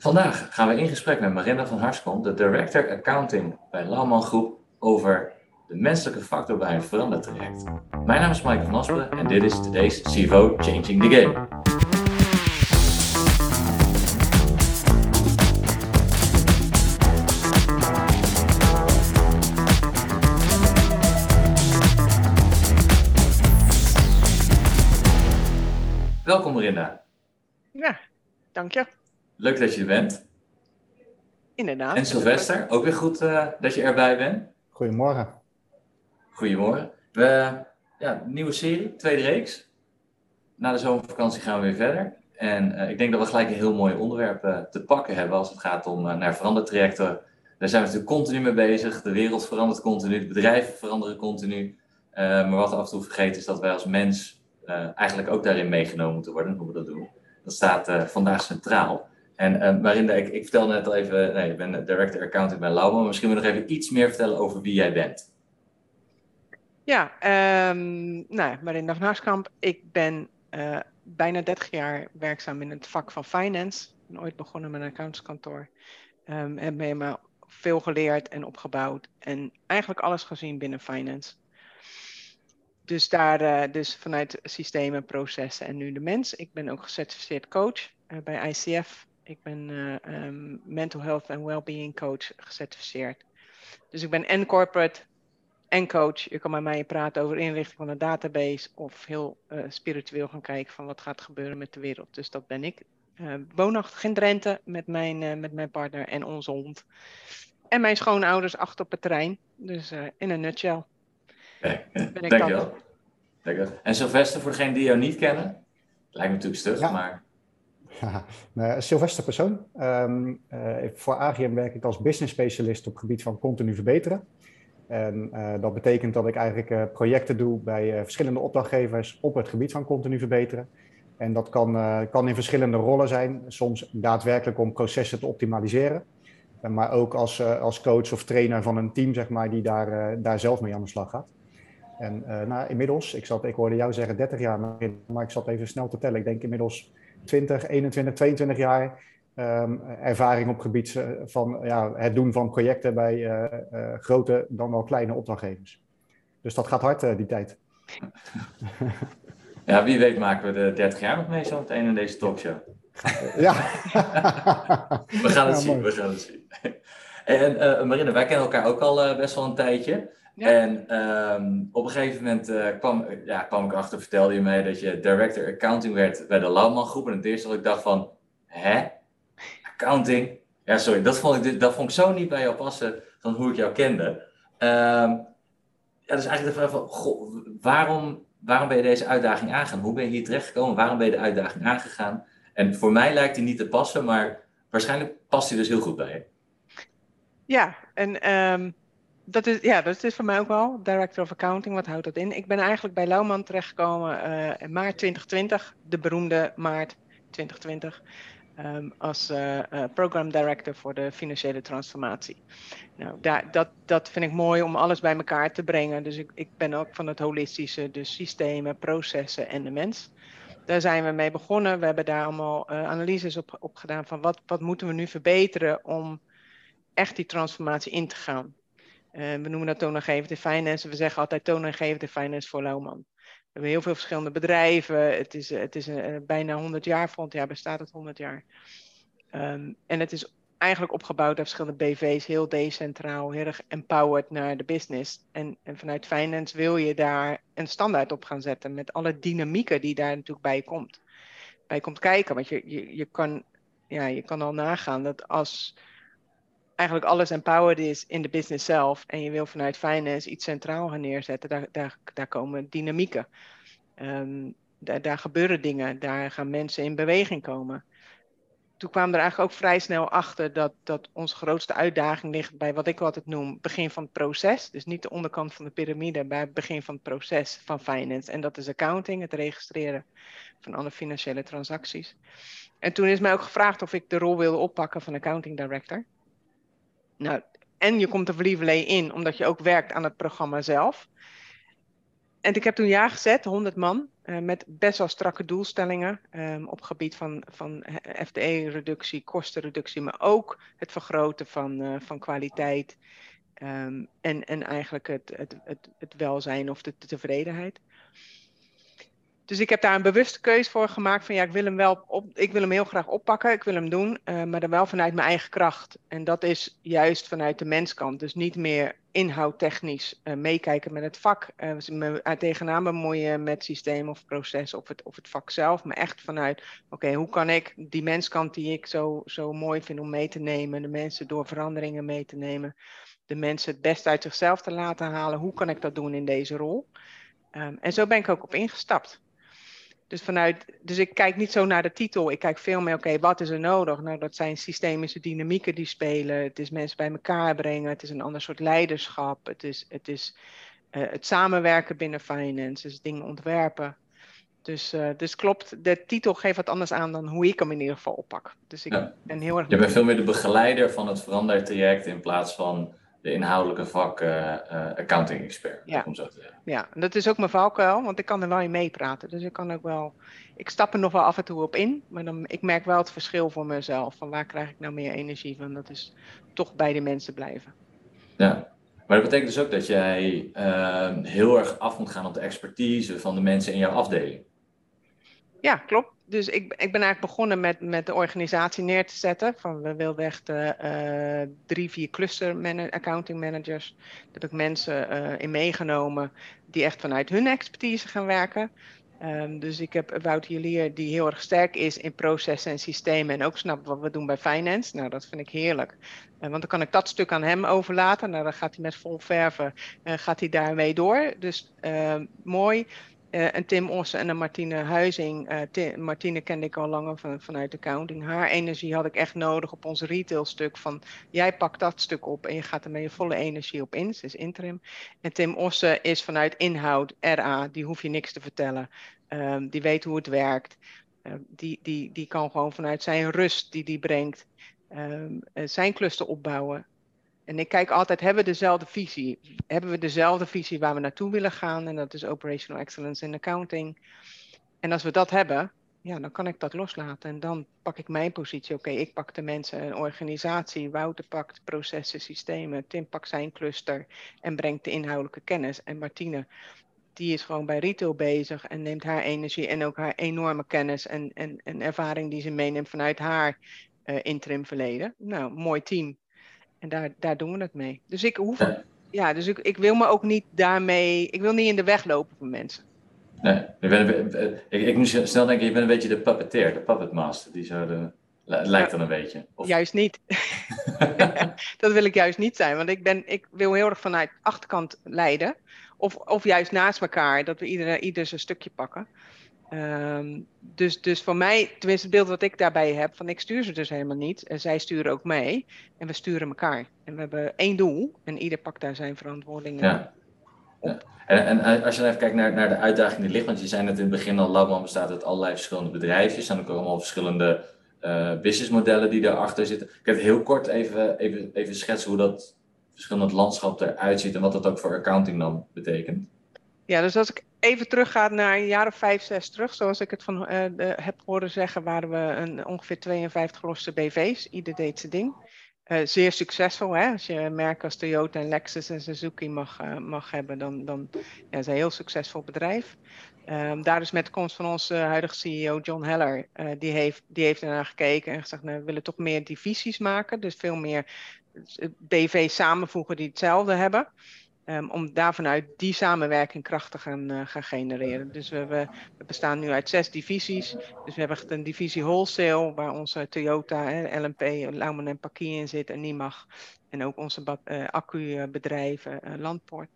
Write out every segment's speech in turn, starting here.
Vandaag gaan we in gesprek met Marinda van Harskom, de Director Accounting bij Lauwman Groep, over de menselijke factor bij een verandertraject. Mijn naam is Mike van Aspen en dit is today's CFO Changing the Game. Welkom Marinda. Ja, dank je. Leuk dat je er bent. Inderdaad. En Sylvester, ook weer goed uh, dat je erbij bent. Goedemorgen. Goedemorgen. We, ja, nieuwe serie, tweede reeks. Na de zomervakantie gaan we weer verder. En uh, ik denk dat we gelijk een heel mooi onderwerp uh, te pakken hebben als het gaat om naar verandertrajecten. Daar zijn we natuurlijk continu mee bezig. De wereld verandert continu, de bedrijven veranderen continu. maar wat we af en toe vergeten is dat wij als mens eigenlijk ook daarin meegenomen moeten worden, hoe we dat doen. Dat staat vandaag centraal. En uh, Marinda, ik, ik vertelde net al even, nee, ik ben director accounting bij Lauwman. Misschien wil je nog even iets meer vertellen over wie jij bent. Ja, um, nou, Marinda van Haarskamp. Ik ben uh, bijna 30 jaar werkzaam in het vak van finance. Ik ben ooit begonnen met een accountskantoor. Um, heb me veel geleerd en opgebouwd. En eigenlijk alles gezien binnen finance. Dus daar, uh, dus vanuit systemen, processen en nu de mens. Ik ben ook gecertificeerd coach bij ICF ik ben uh, um, mental health en well-being coach gecertificeerd. Dus ik ben en corporate en coach. Je kan bij mij praten over inrichting van een database of heel uh, spiritueel gaan kijken van wat gaat gebeuren met de wereld. Dus dat ben ik. Uh, woonachtig in Drenthe met mijn, met mijn partner en onze hond. En mijn schoonouders achter op het terrein. Dus in een nutshell. Okay. Dankjewel. Dankjewel. En Sylvester, voor degenen die jou niet kennen, lijkt me natuurlijk stug, ja. maar ja, Sylvester Persoon. Um, uh, voor AGM werk ik als business specialist op het gebied van continu verbeteren. En uh, dat betekent dat ik eigenlijk uh, projecten doe bij verschillende opdrachtgevers op het gebied van continu verbeteren. En dat kan, kan in verschillende rollen zijn, soms daadwerkelijk om processen te optimaliseren. maar ook als, als coach of trainer van een team, zeg maar, die daar, daar zelf mee aan de slag gaat. En nou, inmiddels, ik, zat, ik hoorde jou zeggen 30 jaar, maar ik zat even snel te tellen. Ik denk inmiddels 20, 21, 22 jaar um, ervaring op gebied eh, van ja, het doen van projecten bij uh, uh, grote dan wel kleine opdrachtgevers. Dus dat gaat hard die tijd. Ja, wie weet maken we de 30 jaar nog mee zo meteen in deze talkshow. Ja. we gaan het ja, zien, we gaan het zien. En Marine, wij kennen elkaar ook al best wel een tijdje. En um, op een gegeven moment uh, kwam, ja, kwam ik achter, vertelde je mij dat je director accounting werd bij de Lauwman Groep. En het eerste wat ik dacht van, hè? Accounting? Ja, sorry, dat vond ik, dat vond ik zo niet bij jou passen van hoe ik jou kende. Um, ja, dus eigenlijk de vraag van, goh, waarom, waarom ben je deze uitdaging aangegaan? Hoe ben je hier terechtgekomen? Waarom ben je de uitdaging aangegaan? En voor mij lijkt die niet te passen, maar waarschijnlijk past hij dus heel goed bij je. Ja, en um, dat is, ja, dat is voor mij ook wel. Director of Accounting, wat houdt dat in? Ik ben eigenlijk bij Lauwman terechtgekomen uh, in maart 2020, de beroemde maart 2020, um, als uh, Program Director voor de financiële transformatie. Nou, dat, dat vind ik mooi om alles bij elkaar te brengen. Dus ik, ik ben ook van het holistische, de systemen, processen en de mens. Daar zijn we mee begonnen. We hebben daar allemaal analyses op, op gedaan van wat, wat moeten we nu verbeteren om echt die transformatie in te gaan. Uh, we noemen dat toonaangevende finance. We zeggen altijd toonaangevende finance voor Lauwman. We hebben heel veel verschillende bedrijven. Het is, het is een, bijna 100 jaar, volgend jaar bestaat het 100 jaar. Um, en het is eigenlijk opgebouwd uit verschillende BV's, heel decentraal, heel erg empowered naar de business. En, en vanuit finance wil je daar een standaard op gaan zetten met alle dynamieken die daar natuurlijk bij komt. Bij komt kijken, want je, je, je, kan, ja, je kan al nagaan dat als eigenlijk alles empowered is in de business zelf en je wil vanuit finance iets centraal gaan neerzetten, daar, daar, komen dynamieken. Um, daar, daar gebeuren dingen, daar gaan mensen in beweging komen. Toen kwamen er eigenlijk ook vrij snel achter dat, dat onze grootste uitdaging ligt bij wat ik altijd noem begin van het proces. Dus niet de onderkant van de piramide, maar het begin van het proces van finance. En dat is accounting, het registreren van alle financiële transacties. En toen is mij ook gevraagd of ik de rol wilde oppakken van accounting director. Nou, en je komt er lieverlee in, omdat je ook werkt aan het programma zelf. en ik heb toen ja gezet, 100 man, uh, met best wel strakke doelstellingen um, op gebied van, van FTE-reductie, kostenreductie, maar ook het vergroten van, uh, van kwaliteit um, en, en eigenlijk het, het, het, welzijn of de tevredenheid. Dus ik heb daar een bewuste keuze voor gemaakt van ja, ik wil hem wel op, ik wil hem heel graag oppakken, ik wil hem doen, uh, maar dan wel vanuit mijn eigen kracht. En dat is juist vanuit de menskant. Dus niet meer inhoudtechnisch uh, meekijken met het vak, uh, me tegenaan bemoeien met systeem of proces of het, of het vak zelf, maar echt vanuit, oké, hoe kan ik die menskant die ik zo, zo mooi vind om mee te nemen, de mensen door veranderingen mee te nemen, de mensen het best uit zichzelf te laten halen, hoe kan ik dat doen in deze rol? Um, en zo ben ik ook op ingestapt. Dus, vanuit, dus ik kijk niet zo naar de titel. Ik kijk veel meer, oké, wat is er nodig? Nou, dat zijn systemische dynamieken die spelen. Het is mensen bij elkaar brengen. Het is een ander soort leiderschap. Het is het, is, uh, het samenwerken binnen finance. Dus dingen ontwerpen. Dus, uh, dus klopt, de titel geeft wat anders aan dan hoe ik hem in ieder geval oppak. Dus ik ja. ben heel erg... Je bent veel meer de begeleider van het verandertraject in plaats van de inhoudelijke vak uh, uh, accounting expert. Ja. Om zo te zeggen. ja, en dat is ook mijn valkuil, want ik kan er wel in meepraten. Dus ik kan ook wel, ik stap er nog wel af en toe op in, maar dan, ik merk wel het verschil voor mezelf. Van waar krijg ik nou meer energie van? Dat is toch bij de mensen blijven. Ja, maar dat betekent dus ook dat jij uh, heel erg af moet gaan op de expertise van de mensen in jouw afdeling. Ja, klopt. Dus ik, ik ben eigenlijk begonnen met, met de organisatie neer te zetten. Van we wilden echt uh, drie, vier cluster accounting managers. Daar heb ik mensen uh, in meegenomen die echt vanuit hun expertise gaan werken. Um, dus ik heb Wout Jelier die heel erg sterk is in processen en systemen en ook snapt wat we doen bij finance. Nou, dat vind ik heerlijk. Want dan kan ik dat stuk aan hem overlaten. Nou, dan gaat hij met vol verven, uh, gaat hij daarmee door. Dus uh, mooi. Uh, en Tim Ossen en Martine Huizing. Tim, Martine kende ik al langer van, vanuit accounting. Haar energie had ik echt nodig op ons retailstuk. Van jij pakt dat stuk op en je gaat er met je volle energie op in. Ze is interim. En Tim Ossen is vanuit inhoud, RA. Die hoef je niks te vertellen. Um, die weet hoe het werkt. Uh, die, die, die kan gewoon vanuit zijn rust die die brengt. Um, zijn cluster opbouwen. En ik kijk altijd, hebben we dezelfde visie? Hebben we dezelfde visie waar we naartoe willen gaan? En dat is operational excellence in accounting. En als we dat hebben, ja, dan kan ik dat loslaten. En dan pak ik mijn positie. Oké, ik pak de mensen, een organisatie. Wouter pakt processen, systemen. Tim pakt zijn cluster en brengt de inhoudelijke kennis. En Martine, die is gewoon bij retail bezig en neemt haar energie en ook haar enorme kennis en, en, en ervaring die ze meeneemt vanuit haar uh, interim verleden. Nou, mooi team. En daar, daar doen we het mee. Dus ik hoef. Ja, ja dus ik, ik wil me ook niet daarmee. Ik wil niet in de weg lopen van mensen. Nee, ik, ben, ik, ik moet snel denken, je bent een beetje de puppeteer, de puppet master. Die zo de, lijkt dan een beetje. Of... Juist niet. dat wil ik juist niet zijn, want ik, ben, ik wil heel erg vanuit achterkant leiden. Of, of juist naast elkaar, dat we ieder, ieder zijn stukje pakken. Um, dus, dus voor mij, tenminste het beeld wat ik daarbij heb, van ik stuur ze dus helemaal niet. En zij sturen ook mee. En we sturen elkaar. En we hebben één doel. En ieder pakt daar zijn verantwoording ja. op. Ja. En, en, als je dan even kijkt naar, naar de uitdaging die ligt, want je zei net in het begin al, Lauwman bestaat uit allerlei verschillende bedrijven. Er zijn ook allemaal verschillende uh, businessmodellen die daarachter zitten. Ik heb heel kort even, even, even schetsen hoe dat verschillende landschap eruit ziet en wat dat ook voor accounting dan betekent. Ja, dus als ik even teruggaat naar een jaar of vijf, zes terug, zoals ik het van uh, de, heb horen zeggen, waren we een, ongeveer 52 losse BV's. Ieder deed zijn ding. Uh, zeer succesvol, hè? als je merken als Toyota en Lexus en Suzuki mag, uh, mag hebben, dan, dan ja, is een heel succesvol bedrijf. Um, daar is met de komst van onze huidige CEO John Heller, die, heeft, die heeft ernaar gekeken en gezegd, nou, we willen toch meer divisies maken, dus veel meer BV's samenvoegen die hetzelfde hebben. Um, om daar vanuit die samenwerking kracht te gaan, uh, gaan genereren. Dus we, bestaan nu uit zes divisies. Dus we hebben een divisie wholesale, waar onze Toyota, hè, LMP, Lauman en Pakie in zit en NIMAG. En ook onze uh, accubedrijven, uh, Landpoort.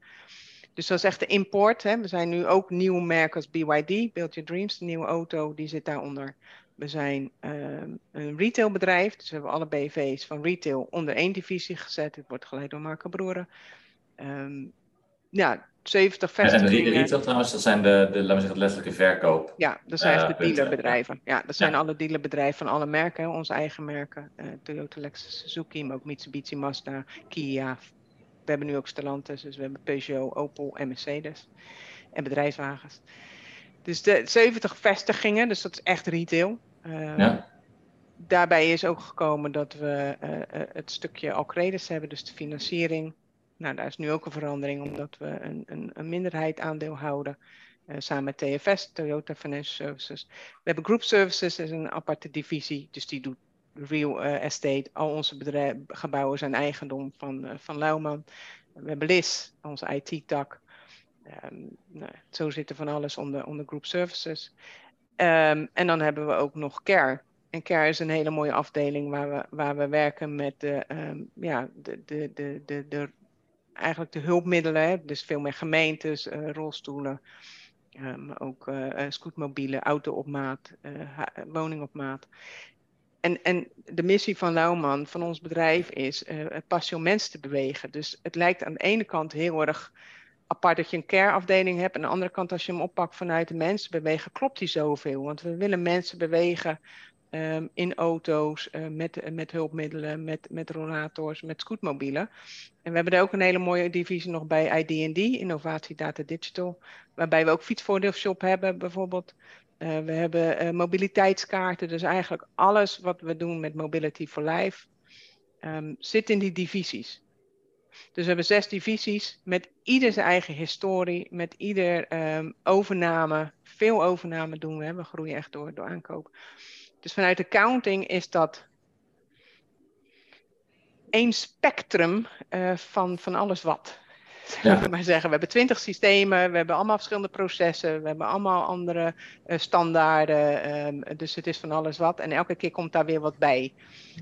Dus dat is echt de import. Hè. We zijn nu ook nieuwe merken als BYD, Build Your Dreams, de nieuwe auto, die zit daaronder. We zijn um, een retailbedrijf, dus we hebben alle BV's van retail onder één divisie gezet. Het wordt geleid door Marco Broeren. Um, ja, 70 vestigingen. En retail trouwens, dat zijn de, de laten we zeggen, letterlijke verkoop. Ja, dat zijn uh, de dealerbedrijven. Ja, dat zijn ja. alle dealerbedrijven van alle merken, onze eigen merken. Uh, Toyota, Lexus, Suzuki, maar ook Mitsubishi, Mazda, Kia. We hebben nu ook Stellantis, dus we hebben Peugeot, Opel en Mercedes. en bedrijfswagens. Dus de 70 vestigingen, dus dat is echt retail. Uh, ja. Daarbij is ook gekomen dat we uh, het stukje Alcredis hebben, dus de financiering. Nou, daar is nu ook een verandering, omdat we een, een, een minderheid aandeel houden. Uh, samen met TFS, Toyota Financial Services. We hebben Group Services, is een aparte divisie, dus die doet real estate. Al onze gebouwen zijn eigendom van, van Lauwman. We hebben LIS, onze IT-tak. Um, nou, zo zit er van alles onder, onder Group Services. Um, en dan hebben we ook nog Care. En Care is een hele mooie afdeling waar we, waar we werken met de, um, ja, de, de, de, de, eigenlijk de hulpmiddelen. Hè? Dus veel meer gemeentes, uh, rolstoelen, maar ook uh, scootmobielen, auto op maat, woning op maat. En, en de missie van Lauwman, van ons bedrijf, is uh, passie om mensen te bewegen. Dus het lijkt aan de ene kant heel erg apart dat je een care-afdeling hebt. Aan de andere kant, als je hem oppakt vanuit de mensen bewegen, klopt die zoveel. Want we willen mensen bewegen um, in auto's, uh, met, met hulpmiddelen, met, met rollators, met scootmobielen. En we hebben er ook een hele mooie divisie nog bij ID&D, Innovatie Data Digital. Waarbij we ook fietsvoordeelshop hebben bijvoorbeeld. Uh, we hebben mobiliteitskaarten, dus eigenlijk alles wat we doen met Mobility for Life um, zit in die divisies. Dus we hebben zes divisies met ieder zijn eigen historie, met ieder um, overname. Veel overname doen we, we groeien echt door, door aankoop. Dus vanuit accounting is dat één spectrum uh, van, van alles wat. Ja. maar zeggen. We hebben twintig systemen, we hebben allemaal verschillende processen, we hebben allemaal andere uh, standaarden. Um, dus het is van alles wat. En elke keer komt daar weer wat bij.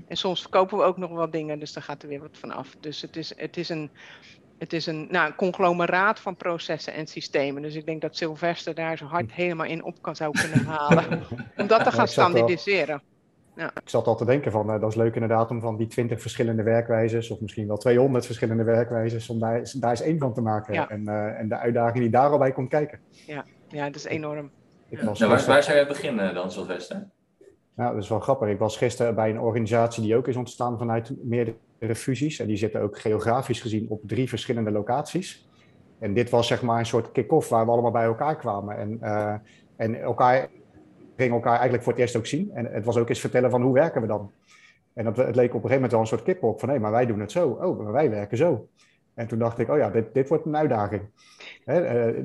En soms verkopen we ook nog wat dingen, dus daar gaat er weer wat van af. Dus het is, het is een. Het is een, nou, een conglomeraat van processen en systemen. Dus ik denk dat Sylvester daar zo hard helemaal in op kan zou kunnen halen. om dat te gaan standaardiseren. Ja. Ik zat al te denken van, uh, dat is leuk inderdaad om van die twintig verschillende werkwijzes, of misschien wel 200 verschillende werkwijzes, om daar, daar eens één van te maken. En, uh, en de uitdaging die daar al bij komt kijken. Ja, ja dat is enorm. Nou, waar, waar zou jij beginnen dan, Sylvester? Nou, dat is wel grappig. Ik was gisteren bij een organisatie die ook is ontstaan vanuit meerdere fusies. En die zitten ook geografisch gezien op drie verschillende locaties. En dit was zeg maar een soort kick-off waar we allemaal bij elkaar kwamen. En, uh, en elkaar gingen elkaar eigenlijk voor het eerst ook zien. En het was ook eens vertellen van hoe werken we dan. En dat, het leek op een gegeven moment wel een soort kick-off van hé, maar wij doen het zo. Oh, maar wij werken zo. En toen dacht ik, oh ja, dit, dit wordt een uitdaging. Hè, uh,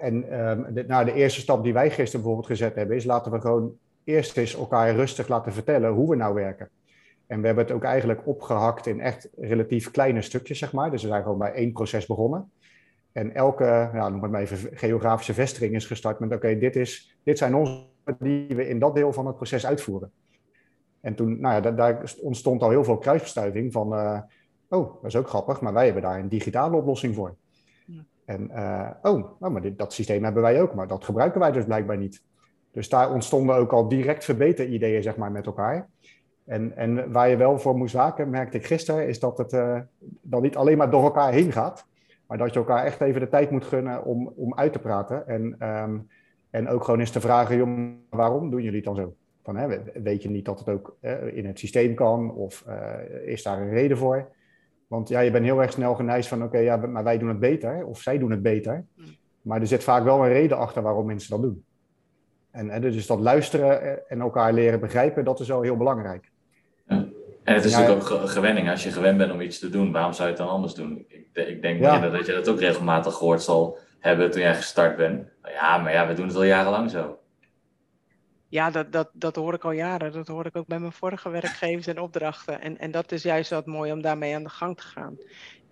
en uh, de, nou, de eerste stap die wij gisteren bijvoorbeeld gezet hebben, is laten we gewoon eerst eens elkaar rustig laten vertellen hoe we nou werken. En we hebben het ook eigenlijk opgehakt in echt relatief kleine stukjes, zeg maar. Dus we zijn gewoon bij één proces begonnen. En elke, ja, noem het maar even, geografische vestiging is gestart met: oké, dit dit, dit zijn onze die we in dat deel van het proces uitvoeren. En toen, nou ja, daar, daar ontstond al heel veel kruisbestuiving van: uh, oh, dat is ook grappig, maar wij hebben daar een digitale oplossing voor. Ja. En uh, oh, nou, maar dit, dat systeem hebben wij ook, maar dat gebruiken wij dus blijkbaar niet. Dus daar ontstonden ook al direct verbeterideeën, zeg maar, met elkaar. En, en waar je wel voor moest waken, merkte ik gisteren, is dat het uh, dan niet alleen maar door elkaar heen gaat, maar dat je elkaar echt even de tijd moet gunnen om, om uit te praten. En, um, en ook gewoon eens te vragen, joh, waarom doen jullie het dan zo? Van, hè, weet je niet dat het ook uh, in het systeem kan of uh, is daar een reden voor? Want ja, je bent heel erg snel geneigd van, oké, okay, ja, maar wij doen het beter of zij doen het beter. Mm. Maar er zit vaak wel een reden achter waarom mensen dat doen. En, en dus dat luisteren en elkaar leren begrijpen, dat is wel heel belangrijk. En het is ja, natuurlijk ook gewenning. Als je gewend bent om iets te doen, waarom zou je het dan anders doen? Ik, ik denk ja. dat je dat ook regelmatig gehoord zal hebben toen jij gestart bent. Ja, maar ja, we doen het al jarenlang zo. Ja, dat, dat, dat hoor ik al jaren. Dat hoor ik ook bij mijn vorige werkgevers en opdrachten. En, en dat is juist wat mooi om daarmee aan de gang te gaan.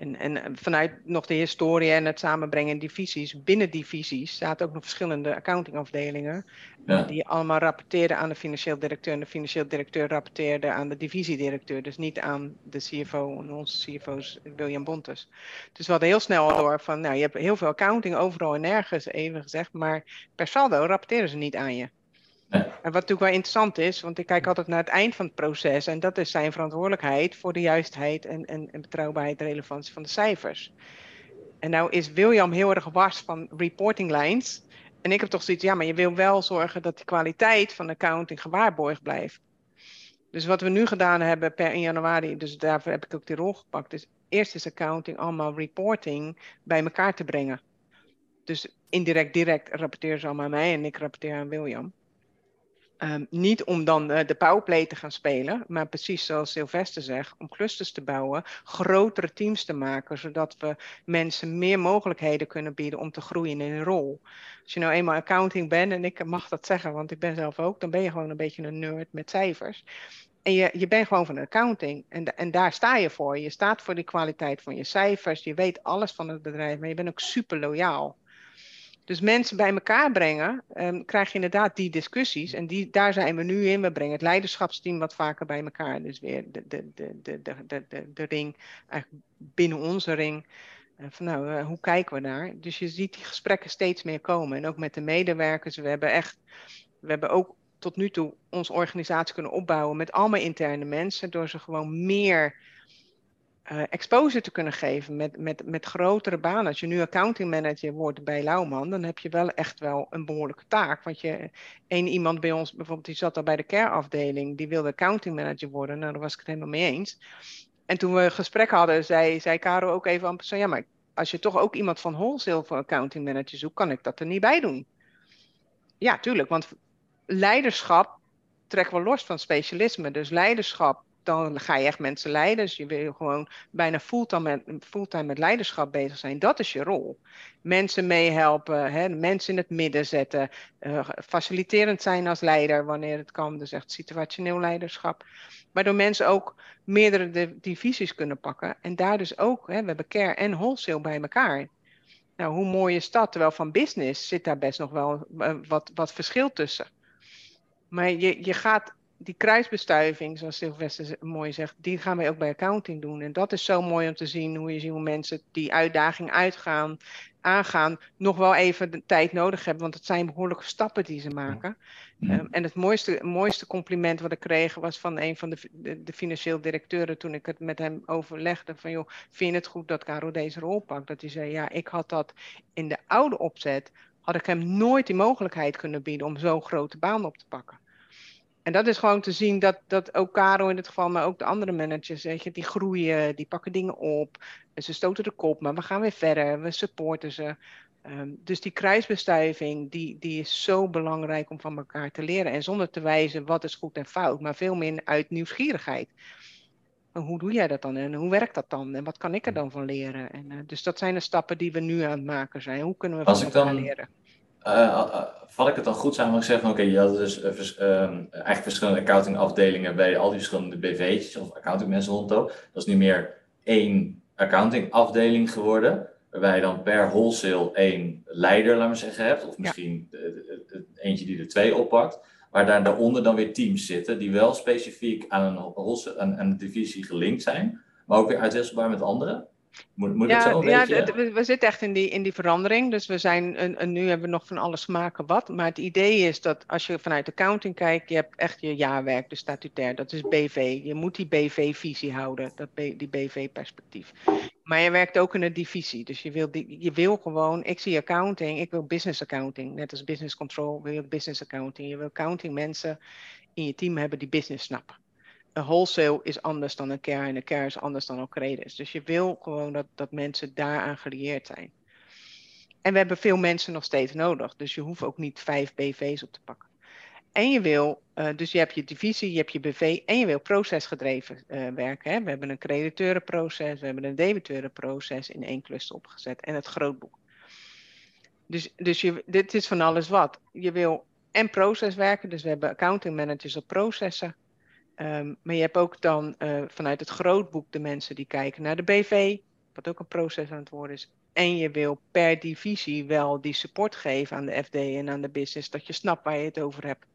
En, en vanuit nog de historie en het samenbrengen in divisies, binnen divisies zaten ook nog verschillende accountingafdelingen. Ja. Die allemaal rapporteerden aan de financieel directeur. En de financieel directeur rapporteerde aan de divisiedirecteur. Dus niet aan de CFO en onze CFO's William Bontes. Dus we hadden heel snel door van, nou je hebt heel veel accounting overal en nergens, even gezegd. Maar per saldo rapporteren ze niet aan je. En wat natuurlijk wel interessant is, want ik kijk altijd naar het eind van het proces en dat is zijn verantwoordelijkheid voor de juistheid en, en, en betrouwbaarheid en relevantie van de cijfers. En nou is William heel erg wars van reporting lines. En ik heb toch zoiets, ja, maar je wil wel zorgen dat de kwaliteit van de accounting gewaarborgd blijft. Dus wat we nu gedaan hebben per 1 januari, dus daarvoor heb ik ook die rol gepakt, is eerst is accounting allemaal reporting bij elkaar te brengen. Dus indirect, direct rapporteren ze allemaal aan mij en ik rapporteer aan William. Ehm, niet om dan uh, de powerplay te gaan spelen, maar precies zoals Sylvester zegt, om clusters te bouwen, grotere teams te maken, zodat we mensen meer mogelijkheden kunnen bieden om te groeien in een rol. Als je nou eenmaal accounting bent, en ik mag dat zeggen, want ik ben zelf ook, dan ben je gewoon een beetje een nerd met cijfers. En je, je bent gewoon van accounting. En, en daar sta je voor. Je staat voor die kwaliteit van je cijfers. Je weet alles van het bedrijf, maar je bent ook super loyaal. Dus mensen bij elkaar brengen, um, krijg je inderdaad die discussies. En die, daar zijn we nu in. We brengen het leiderschapsteam wat vaker bij elkaar. Dus weer de, de, de, de, de, ring, eigenlijk binnen onze ring. Uh, van nou, uh, hoe kijken we daar? Dus je ziet die gesprekken steeds meer komen. En ook met de medewerkers. We hebben echt, we hebben ook tot nu toe onze organisatie kunnen opbouwen met allemaal interne mensen. Door ze gewoon meer uh, exposure te kunnen geven met, met, met grotere banen. Als je nu accounting manager wordt bij Lauwman, dan heb je wel echt wel een behoorlijke taak. Want je, één iemand bij ons, bijvoorbeeld, die zat al bij de care afdeling, die wilde accounting manager worden. Nou, daar was ik het helemaal mee eens. En toen we een gesprek hadden, zei, zei Caro ook even aan persoon, ja, maar als je toch ook iemand van wholesale voor accounting manager zoekt, kan ik dat er niet bij doen. Ja, tuurlijk, want leiderschap trekken we los van specialisme. Dus leiderschap dan ga je echt mensen leiden. Dus je wil gewoon bijna fulltime met, fulltime met leiderschap bezig zijn. Dat is je rol. Mensen meehelpen, hè, mensen in het midden zetten, uh, faciliterend zijn als leider wanneer het kan. Dus echt situationeel leiderschap. Waardoor mensen ook meerdere divisies kunnen pakken. En daar dus ook, hè, we hebben care en wholesale bij elkaar. Nou, hoe mooi is dat? Terwijl van business zit daar best nog wel uh, wat, wat verschil tussen. Maar je, je gaat die kruisbestuiving, zoals Sylvester mooi zegt, die gaan wij ook bij accounting doen. En dat is zo mooi om te zien hoe je ziet hoe mensen die uitdaging uitgaan, aangaan, nog wel even de tijd nodig hebben. Want het zijn behoorlijke stappen die ze maken. Um, en het mooiste, mooiste compliment wat ik kreeg was van een van de, de, de, financieel directeuren toen ik het met hem overlegde. Van joh, vind je het goed dat Caro deze rol pakt? Dat hij zei, ja, ik had dat in de oude opzet, had ik hem nooit die mogelijkheid kunnen bieden om zo'n grote baan op te pakken. En dat is gewoon te zien dat, dat ook Caro in dit geval, maar ook de andere managers, weet je, die groeien, die pakken dingen op. Ze stoten de kop, maar we gaan weer verder, we supporten ze. Um, dus die kruisbestuiving, die, die is zo belangrijk om van elkaar te leren. En zonder te wijzen wat is goed en fout, maar veel meer uit nieuwsgierigheid. En hoe doe jij dat dan en hoe werkt dat dan en wat kan ik er dan van leren? En, uh, dus dat zijn de stappen die we nu aan het maken zijn. Hoe kunnen we Als van elkaar dan leren? Uh, uh, vat ik het dan goed samen? Ik zeg van oké, okay, je had dus uh, verschillende accountingafdelingen bij al die verschillende BV'tjes of accountingmensen rondom. Dat is nu meer één accountingafdeling geworden, waarbij je dan per wholesale één leider, laten we zeggen, hebt. Of misschien ja. eentje die er twee oppakt. Waar daar daaronder dan weer teams zitten die wel specifiek aan een, wholesale, aan, aan een divisie gelinkt zijn, maar ook weer uitwisselbaar met anderen. Moet, moet ja, zo een ja beetje... we, we, zitten echt in die, in die verandering. Dus we zijn, en, en nu hebben we nog van alles maken wat. Maar het idee is dat als je vanuit accounting kijkt, je hebt echt je jaarwerk, de statutair, dat is BV. Je moet die BV-visie houden, dat, die BV-perspectief. Maar je werkt ook in een divisie. Dus je wil, die, je wil gewoon, ik zie accounting, ik wil business accounting. Net als business control wil je business accounting. Je wil accounting mensen in je team hebben die business snappen een wholesale is anders dan een care en een care is anders dan een credits. Dus je wil gewoon dat, dat mensen daaraan gelieerd zijn. En we hebben veel mensen nog steeds nodig, dus je hoeft ook niet vijf BV's op te pakken. En je wil, uh, dus je hebt je divisie, je hebt je BV en je wil procesgedreven uh, werken. Hè? We hebben een crediteurenproces, we hebben een debiteurenproces in één cluster opgezet en het grootboek. Dus, dus je, dit is van alles wat. Je wil en proces werken, dus we hebben accounting managers op processen. Um, maar je hebt ook dan uh, vanuit het grootboek de mensen die kijken naar de BV, wat ook een proces aan het worden is. En je wil per divisie wel die support geven aan de FD en aan de business, dat je snapt waar je het over hebt.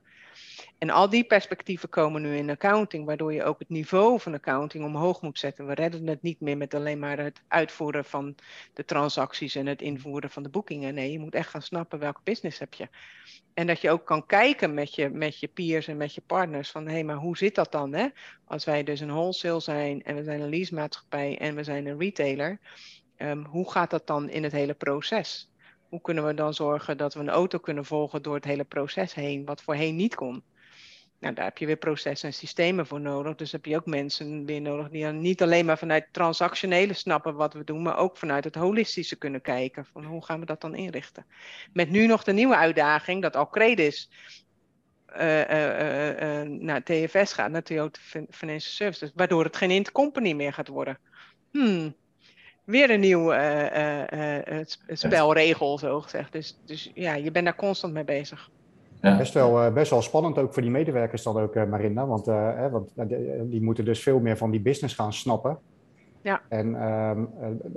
En al die perspectieven komen nu in accounting, waardoor je ook het niveau van accounting omhoog moet zetten. We redden het niet meer met alleen maar het uitvoeren van de transacties en het invoeren van de boekingen. Nee, je moet echt gaan snappen welke business heb je. En dat je ook kan kijken met je, met je peers en met je partners van hé, hey, maar hoe zit dat dan? Hè? Als wij dus een wholesale zijn en we zijn een leasemaatschappij en we zijn een retailer, um, hoe gaat dat dan in het hele proces? Hoe kunnen we dan zorgen dat we een auto kunnen volgen door het hele proces heen, wat voorheen niet kon? Nou, daar heb je weer processen en systemen voor nodig. Dus heb je ook mensen weer nodig die niet alleen maar vanuit transactionele snappen wat we doen, maar ook vanuit het holistische kunnen kijken. Van hoe gaan we dat dan inrichten? Met nu nog de nieuwe uitdaging dat Alcredis uh, naar TFS gaat, naar Toyota Financial Services, waardoor het geen intercompany meer gaat worden. Hmm, weer een nieuw spelregel, zo gezegd. Dus, dus ja, je bent daar constant mee bezig. Ja. Best, wel, best wel spannend ook voor die medewerkers dan ook, Marinda. Want, hè, want die moeten dus veel meer van die business gaan snappen. Ja. En, um,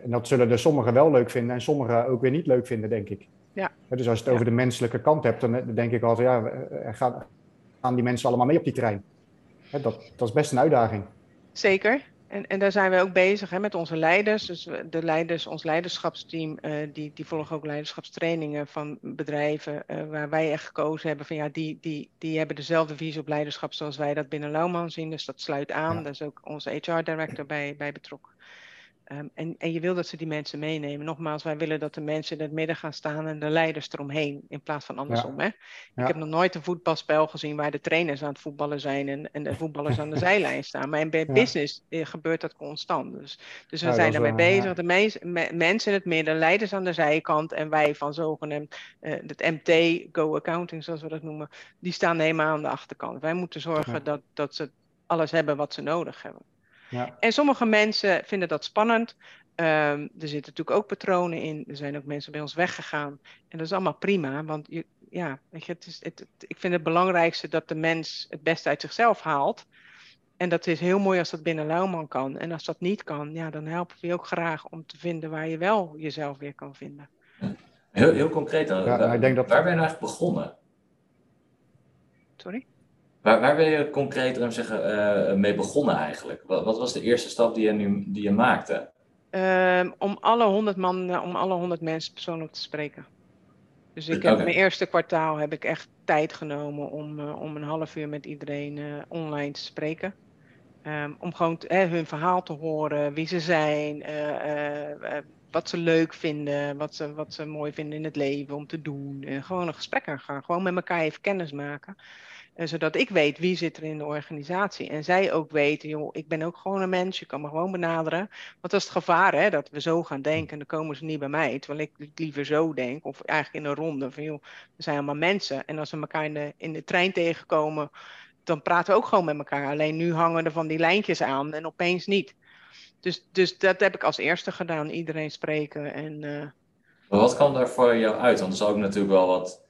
en dat zullen er sommigen wel leuk vinden en sommigen ook weer niet leuk vinden, denk ik. Ja. Dus als je het over de menselijke kant hebt, dan denk ik altijd, ja, gaan, gaan die mensen allemaal mee op die trein? Dat, dat is best een uitdaging. Zeker. En, en daar zijn we ook bezig hè, met onze leiders. Dus de leiders, ons leiderschapsteam, uh, die, die volgen ook leiderschapstrainingen van bedrijven uh, waar wij echt gekozen hebben van ja, die, die, die hebben dezelfde visie op leiderschap zoals wij dat binnen Lauwman zien. Dus dat sluit aan. Ja. Daar is ook onze HR-director bij, bij betrokken. Um, en, en je wil dat ze die mensen meenemen. Nogmaals, wij willen dat de mensen in het midden gaan staan en de leiders eromheen, in plaats van andersom. Ja. Hè? Ik heb nog nooit een voetbalspel gezien waar de trainers aan het voetballen zijn en, en de voetballers aan de zijlijn staan. Maar bij business eh, gebeurt dat constant. Dus, dus we zijn ermee bezig. De meest, me, mensen in het midden, leiders aan de zijkant en wij van zogenaamd uh, het MT, Go Accounting zoals we dat noemen, die staan helemaal aan de achterkant. Wij moeten zorgen dat, dat ze alles hebben wat ze nodig hebben. Ja. En sommige mensen vinden dat spannend. Um, er zitten natuurlijk ook patronen in. Er zijn ook mensen bij ons weggegaan. En dat is allemaal prima, want je, ja, weet je, het is, het, het, ik vind het belangrijkste dat de mens het beste uit zichzelf haalt. En dat is heel mooi als dat binnen Lauwman kan. En als dat niet kan, ja, dan helpen we je ook graag om te vinden waar je wel jezelf weer kan vinden. Heel, heel concreet dan. Ja, waar, ik denk dat... waar ben je nou eigenlijk begonnen? Sorry? Waar, waar ben je concreet uh, zeggen, uh, mee begonnen eigenlijk? Wat, wat, was de eerste stap die je, nu, die je maakte? Um, om alle honderd man, om alle honderd mensen persoonlijk te spreken. Dus ik heb okay. mijn eerste kwartaal heb ik echt tijd genomen om, uh, om een half uur met iedereen online te spreken. Um, om gewoon te, hun verhaal te horen, wie ze zijn, wat ze leuk vinden, wat ze, wat ze mooi vinden in het leven om te doen. En gewoon een gesprek aan gaan, gewoon met elkaar even kennis maken. En zodat ik weet wie zit er in de organisatie. En zij ook weten, joh, ik ben ook gewoon een mens, je kan me gewoon benaderen. Want dat is het gevaar, hè, dat we zo gaan denken en dan komen ze niet bij mij. Terwijl ik liever zo denk, of eigenlijk in een ronde van, joh, we zijn allemaal mensen. En als we elkaar in de, in de trein tegenkomen, dan praten we ook gewoon met elkaar. Alleen nu hangen er van die lijntjes aan en opeens niet. Dus, dus dat heb ik als eerste gedaan, iedereen spreken. En, uh... Maar wat kwam daar voor jou uit? Want er zal ook natuurlijk wel wat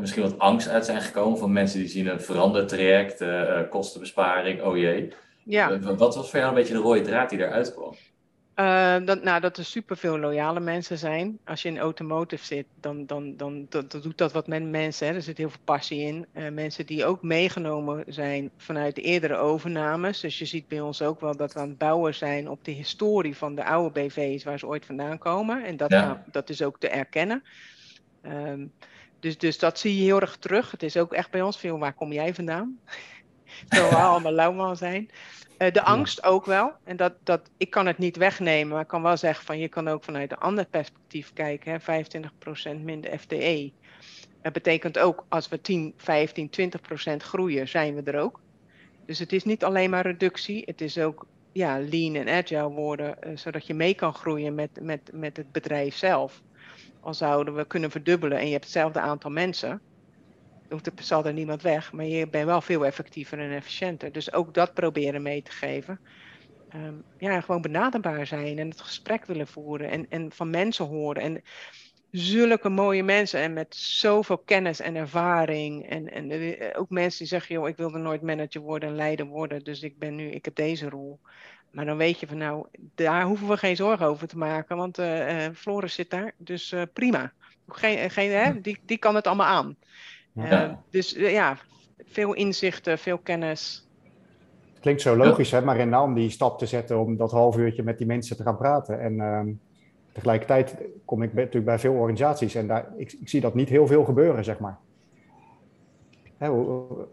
misschien wat angst uit zijn gekomen van mensen die zien een veranderd traject, uh, kostenbesparing, oh jee. Ja. wat was voor jou een beetje de rode draad die eruit kwam? dat, nou, dat er superveel loyale mensen zijn. Als je in automotive zit, dan, dan, dan, doet dat wat met mensen. Hè. Er zit heel veel passie in. mensen die ook meegenomen zijn vanuit de eerdere overnames. Dus je ziet bij ons ook wel dat we aan het bouwen zijn op de historie van de oude BV's waar ze ooit vandaan komen. En dat, Ja. gaan- dat is ook te erkennen. Ehm, dus, dus dat zie je heel erg terug. Het is ook echt bij ons veel, waar kom jij vandaan? Terwijl we allemaal lauwman zijn. Eh, de angst ook wel. En dat, dat, ik kan het niet wegnemen, maar ik kan wel zeggen van je kan ook vanuit een ander perspectief kijken. Hè, 25% minder FTE. Dat betekent ook als we 10, 15, 20% groeien, zijn we er ook. Dus het is niet alleen maar reductie, het is ook ja, lean en agile worden, eh, zodat je mee kan groeien met, met, met het bedrijf zelf. Al zouden we kunnen verdubbelen en je hebt hetzelfde aantal mensen, dan zal er niemand weg, maar je bent wel veel effectiever en efficiënter. Dus ook dat proberen mee te geven. Ehm, ja, gewoon benaderbaar zijn en het gesprek willen voeren en, en van mensen horen. En zulke mooie mensen en met zoveel kennis en ervaring. En, en eh, ook mensen die zeggen, joh, ik wilde nooit manager worden en leider worden, dus ik ben nu, ik heb deze rol. Maar dan weet je van nou, daar hoeven we geen zorgen over te maken, want Floris zit daar, dus eh, prima. Geen, geen, hè, die, die kan het allemaal aan. Ja. Dus ja, veel inzichten, veel kennis. Klinkt zo logisch, hè, maar in om die stap te zetten om dat half uurtje met die mensen te gaan praten. En ehm, tegelijkertijd kom ik bij- natuurlijk bij veel organisaties en daar, ik, ik zie dat niet heel veel gebeuren, zeg maar. Hè, hoe-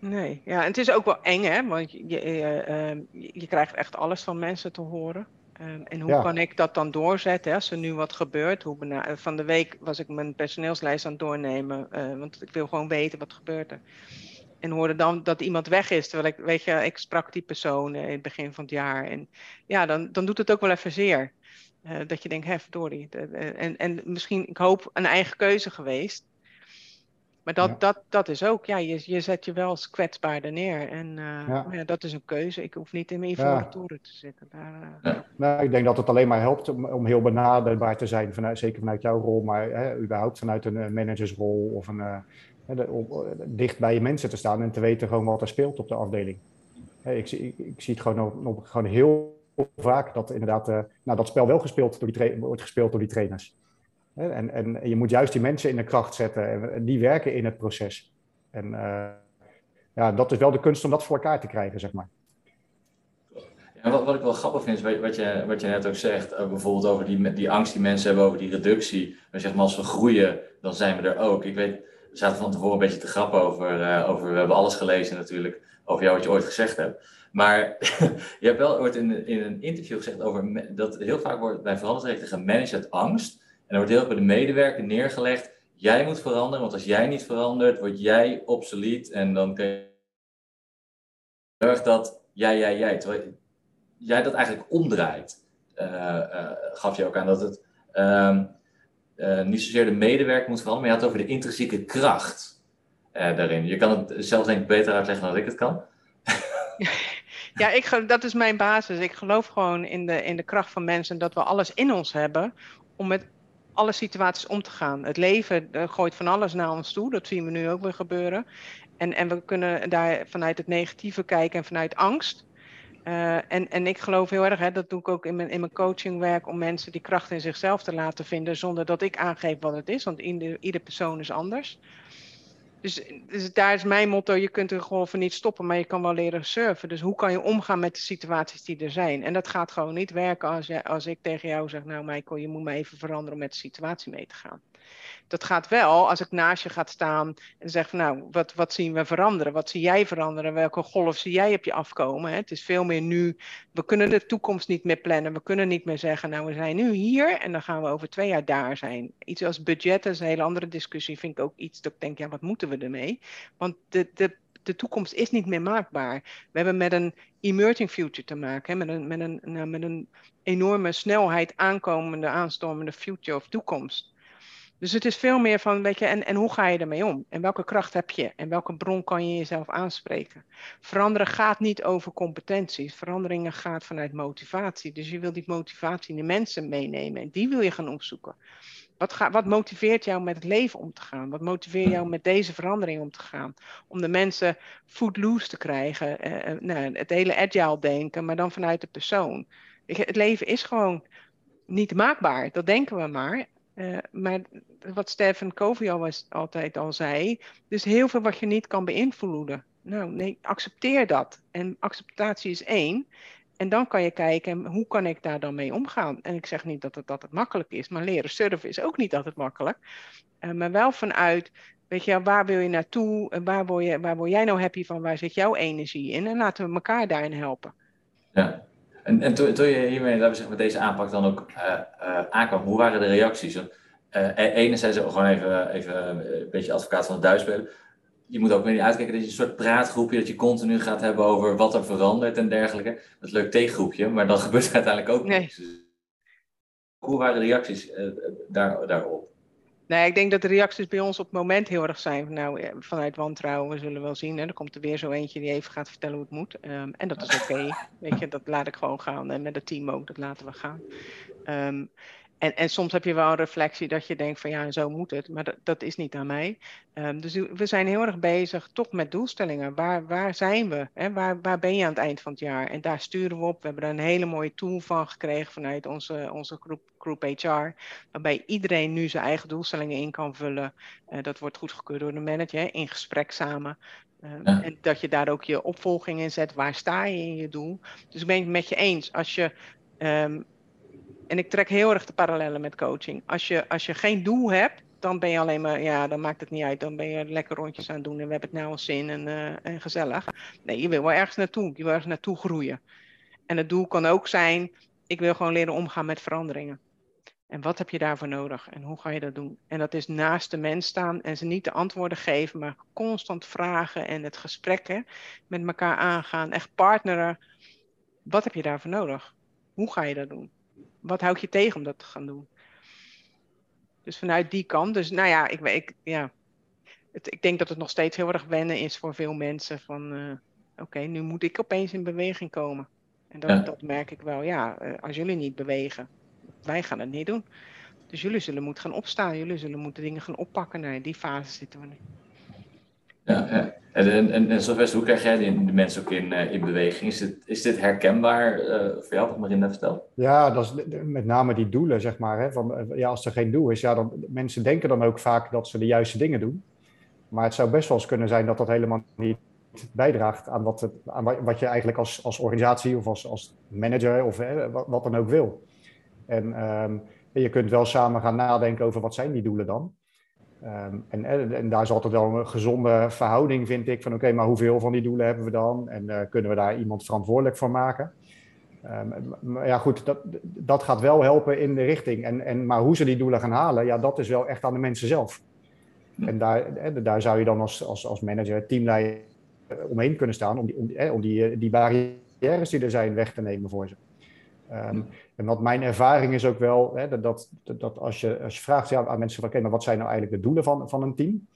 Nee, ja, en het is ook wel eng, hè? Want je, je, eh, ehm, je je krijgt echt alles van mensen te horen. Ehm, en hoe Ja. kan ik dat dan doorzetten hè, als er nu wat gebeurt? Hoe eh, van de week was ik mijn personeelslijst aan het doornemen, eh, want ik wil gewoon weten wat gebeurt er. en hoorde dan dat iemand weg is. Terwijl ik, weet je, ik sprak die persoon in het begin van het jaar. En ja, dan, dan doet het ook wel even zeer. Uh, dat je denkt, hè, verdorie. En, en misschien, ik hoop, een eigen keuze geweest. Maar dat, dat, dat is ook, ja, je, je zet je wel als kwetsbaarder neer. En uh, ja. ja. dat is een keuze. Ik hoef niet in mijn ivoren toren te zitten. Daar, uh, nou, ik denk dat het alleen maar helpt om, om heel benaderbaar te zijn, vanuit, zeker vanuit jouw rol, maar hè, überhaupt vanuit een managersrol of een, om dicht bij je mensen te staan en te weten gewoon wat er speelt op de afdeling. Ik, ik, ik zie het gewoon, op, gewoon heel vaak dat inderdaad uh, nou, dat spel wel gespeeld door die wordt gespeeld door die trainers. En, en je moet juist die mensen in de kracht zetten en die werken in het proces. En uh, ja, dat is wel de kunst om dat voor elkaar te krijgen, zeg maar. Wat, wat ik wel grappig vind, is wat je, wat je net ook zegt, uh, bijvoorbeeld over die, die angst die mensen hebben over die reductie. Maar zeg maar, als we groeien, dan zijn we er ook. Ik weet, we zaten van tevoren een beetje te grappen over, uh, over we hebben alles gelezen natuurlijk, over jou wat je ooit gezegd hebt. Maar je hebt wel ooit in, in een interview gezegd over dat heel vaak wordt bij verandertrajecten gemanaged angst. En er wordt heel erg bij de medewerker neergelegd, jij moet veranderen, want als jij niet verandert, word jij obsolet en dan kun je erg dat jij, jij, jij, terwijl jij dat eigenlijk omdraait, uh, uh, gaf je ook aan dat het uh, niet zozeer de medewerker moet veranderen, maar je had over de intrinsieke kracht daarin. Je kan het zelf denk ik beter uitleggen dan ik het kan. Ja, ik, dat is mijn basis. Ik geloof gewoon in de, in de kracht van mensen dat we alles in ons hebben om met alle situaties om te gaan. Het leven gooit van alles naar ons toe. Dat zien we nu ook weer gebeuren. En, en we kunnen daar vanuit het negatieve kijken en vanuit angst. Uh, en, en ik geloof heel erg, hè, dat doe ik ook in mijn, in mijn coachingwerk, om mensen die kracht in zichzelf te laten vinden zonder dat ik aangeef wat het is, want ieder, ieder persoon is anders. Dus, dus, daar is mijn motto, je kunt er gewoon niet stoppen, maar je kan wel leren surfen. Dus hoe kan je omgaan met de situaties die er zijn? En dat gaat gewoon niet werken als, je, als ik tegen jou zeg, nou Michael, je moet me even veranderen om met de situatie mee te gaan dat gaat wel als ik naast je ga staan en zeg van nou, wat, wat zien we veranderen? Wat zie jij veranderen? Welke golf zie jij op je afkomen? Hè? Het is veel meer nu, we kunnen de toekomst niet meer plannen. We kunnen niet meer zeggen, nou we zijn nu hier en dan gaan we over twee jaar daar zijn. Iets als budget is een hele andere discussie, vind ik ook iets dat ik denk, ja wat moeten we ermee? Want de, de, de toekomst is niet meer maakbaar. We hebben met een emerging future te maken? Met, een, met, een, nou, met een enorme snelheid aankomende, aanstormende future of toekomst. Dus het is veel meer van, weet je, en, en hoe ga je ermee om? En welke kracht heb je? En welke bron kan je jezelf aanspreken? Veranderen gaat niet over competenties. Veranderingen gaat vanuit motivatie. Dus je wil die motivatie in de mensen meenemen. En die wil je gaan opzoeken. Wat, ga, wat motiveert jou met het leven om te gaan? Wat motiveert jou met deze verandering om te gaan? Om de mensen footloose te krijgen. Eh, eh nou, het hele agile denken, maar dan vanuit de persoon. Het leven is gewoon niet maakbaar. Dat denken we maar. Uh, maar wat Stefan Covey al altijd al zei, dus heel veel wat je niet kan beïnvloeden. Nou, nee, accepteer dat. En acceptatie is één. En dan kan je kijken, hoe kan ik daar dan mee omgaan? En ik zeg niet dat het, het makkelijk is, maar leren surfen is ook niet altijd makkelijk. Uh, maar wel vanuit, weet je, waar wil je naartoe? En waar word, je, waar word jij nou happy van? Waar zit jouw energie in? En laten we elkaar daarin helpen. Ja, en, en toen, toen je hiermee, laten we zeggen, met deze aanpak dan ook uh, uh, aankwam, hoe waren de reacties? Uh, enerzijds gewoon even, even een beetje advocaat van het duis spelen. Je moet ook weer niet uitkijken dat je een soort praatgroepje, dat je continu gaat hebben over wat er verandert en dergelijke. Dat is een leuk theegroepje, maar dan gebeurt er uiteindelijk ook niks. Dus hoe waren de reacties daar, daarop? Nee, ik denk dat de reacties bij ons op het moment heel erg zijn. Nou, vanuit wantrouwen, we zullen wel zien. Hè. Er komt er weer zo eentje die even gaat vertellen hoe het moet. Um, en dat is oké. Okay. Weet je, dat laat ik gewoon gaan. En met het team ook, dat laten we gaan. Um, en, en soms heb je wel een reflectie dat je denkt van ja, zo moet het. Maar dat, dat is niet aan mij. Um, dus we zijn heel erg bezig toch met doelstellingen. Waar, waar zijn we? Hè? Waar, waar ben je aan het eind van het jaar? En daar sturen we op. We hebben er een hele mooie tool van gekregen vanuit onze, onze groep, groep HR. Waarbij iedereen nu zijn eigen doelstellingen in kan vullen. Uh, dat wordt goedgekeurd door de manager in gesprek samen. Uh, ja. En dat je daar ook je opvolging in zet. Waar sta je in je doel? Dus ik ben het met je eens. Als je um, en ik trek heel erg de parallellen met coaching. Als je, als je geen doel hebt, dan ben je alleen maar, ja, dan maakt het niet uit. Dan ben je lekker rondjes aan het doen en we hebben het nou al zin en, uh, en gezellig. Nee, je wil wel ergens naartoe. Je wil ergens naartoe groeien. En het doel kan ook zijn, ik wil gewoon leren omgaan met veranderingen. En wat heb je daarvoor nodig en hoe ga je dat doen? En dat is naast de mens staan en ze niet de antwoorden geven, maar constant vragen en het gesprekken met elkaar aangaan. Echt partneren. Wat heb je daarvoor nodig? Hoe ga je dat doen? Wat houdt je tegen om dat te gaan doen? Dus vanuit die kant. Dus nou ja, ik, ik, ja. Het, ik denk dat het nog steeds heel erg wennen is voor veel mensen. Van uh, oké, nu moet ik opeens in beweging komen. En dat, dat merk ik wel. Ja, eh, als jullie niet bewegen, wij gaan het niet doen. Dus jullie zullen moeten gaan opstaan. Jullie zullen moeten dingen gaan oppakken. Nee, die fase zitten we nu. Ja. En, en, en, hoe krijg jij de, mensen ook in, uh, in beweging? Is dit, is dit herkenbaar uh, voor jou, wat Marina vertelt? Ja, dat is met name die doelen, zeg maar. Hè, van, ja, als er geen doel is, ja, dan, mensen denken dan ook vaak dat ze de juiste dingen doen. Maar het zou best wel eens kunnen zijn dat dat helemaal niet bijdraagt aan wat, het, aan wat je eigenlijk als, als organisatie of als, als manager of wat, dan ook wil. En um, je kunt wel samen gaan nadenken over wat zijn die doelen dan. Um, en, en, daar is altijd wel een gezonde verhouding, vind ik, van oké, maar hoeveel van die doelen hebben we dan? En uh, kunnen we daar iemand verantwoordelijk voor maken? Um, maar ja, goed, dat, dat gaat wel helpen in de richting. En, en, maar hoe ze die doelen gaan halen, ja, dat is wel echt aan de mensen zelf. En daar, daar zou je dan als, als, als manager, teamleider omheen kunnen staan om die, om, om die, die barrières die er zijn weg te nemen voor ze. Um, en wat mijn ervaring is ook wel, hè, dat, dat, dat, als, je, als je vraagt ja, aan mensen van, oké, maar wat zijn nou eigenlijk de doelen van, van een team?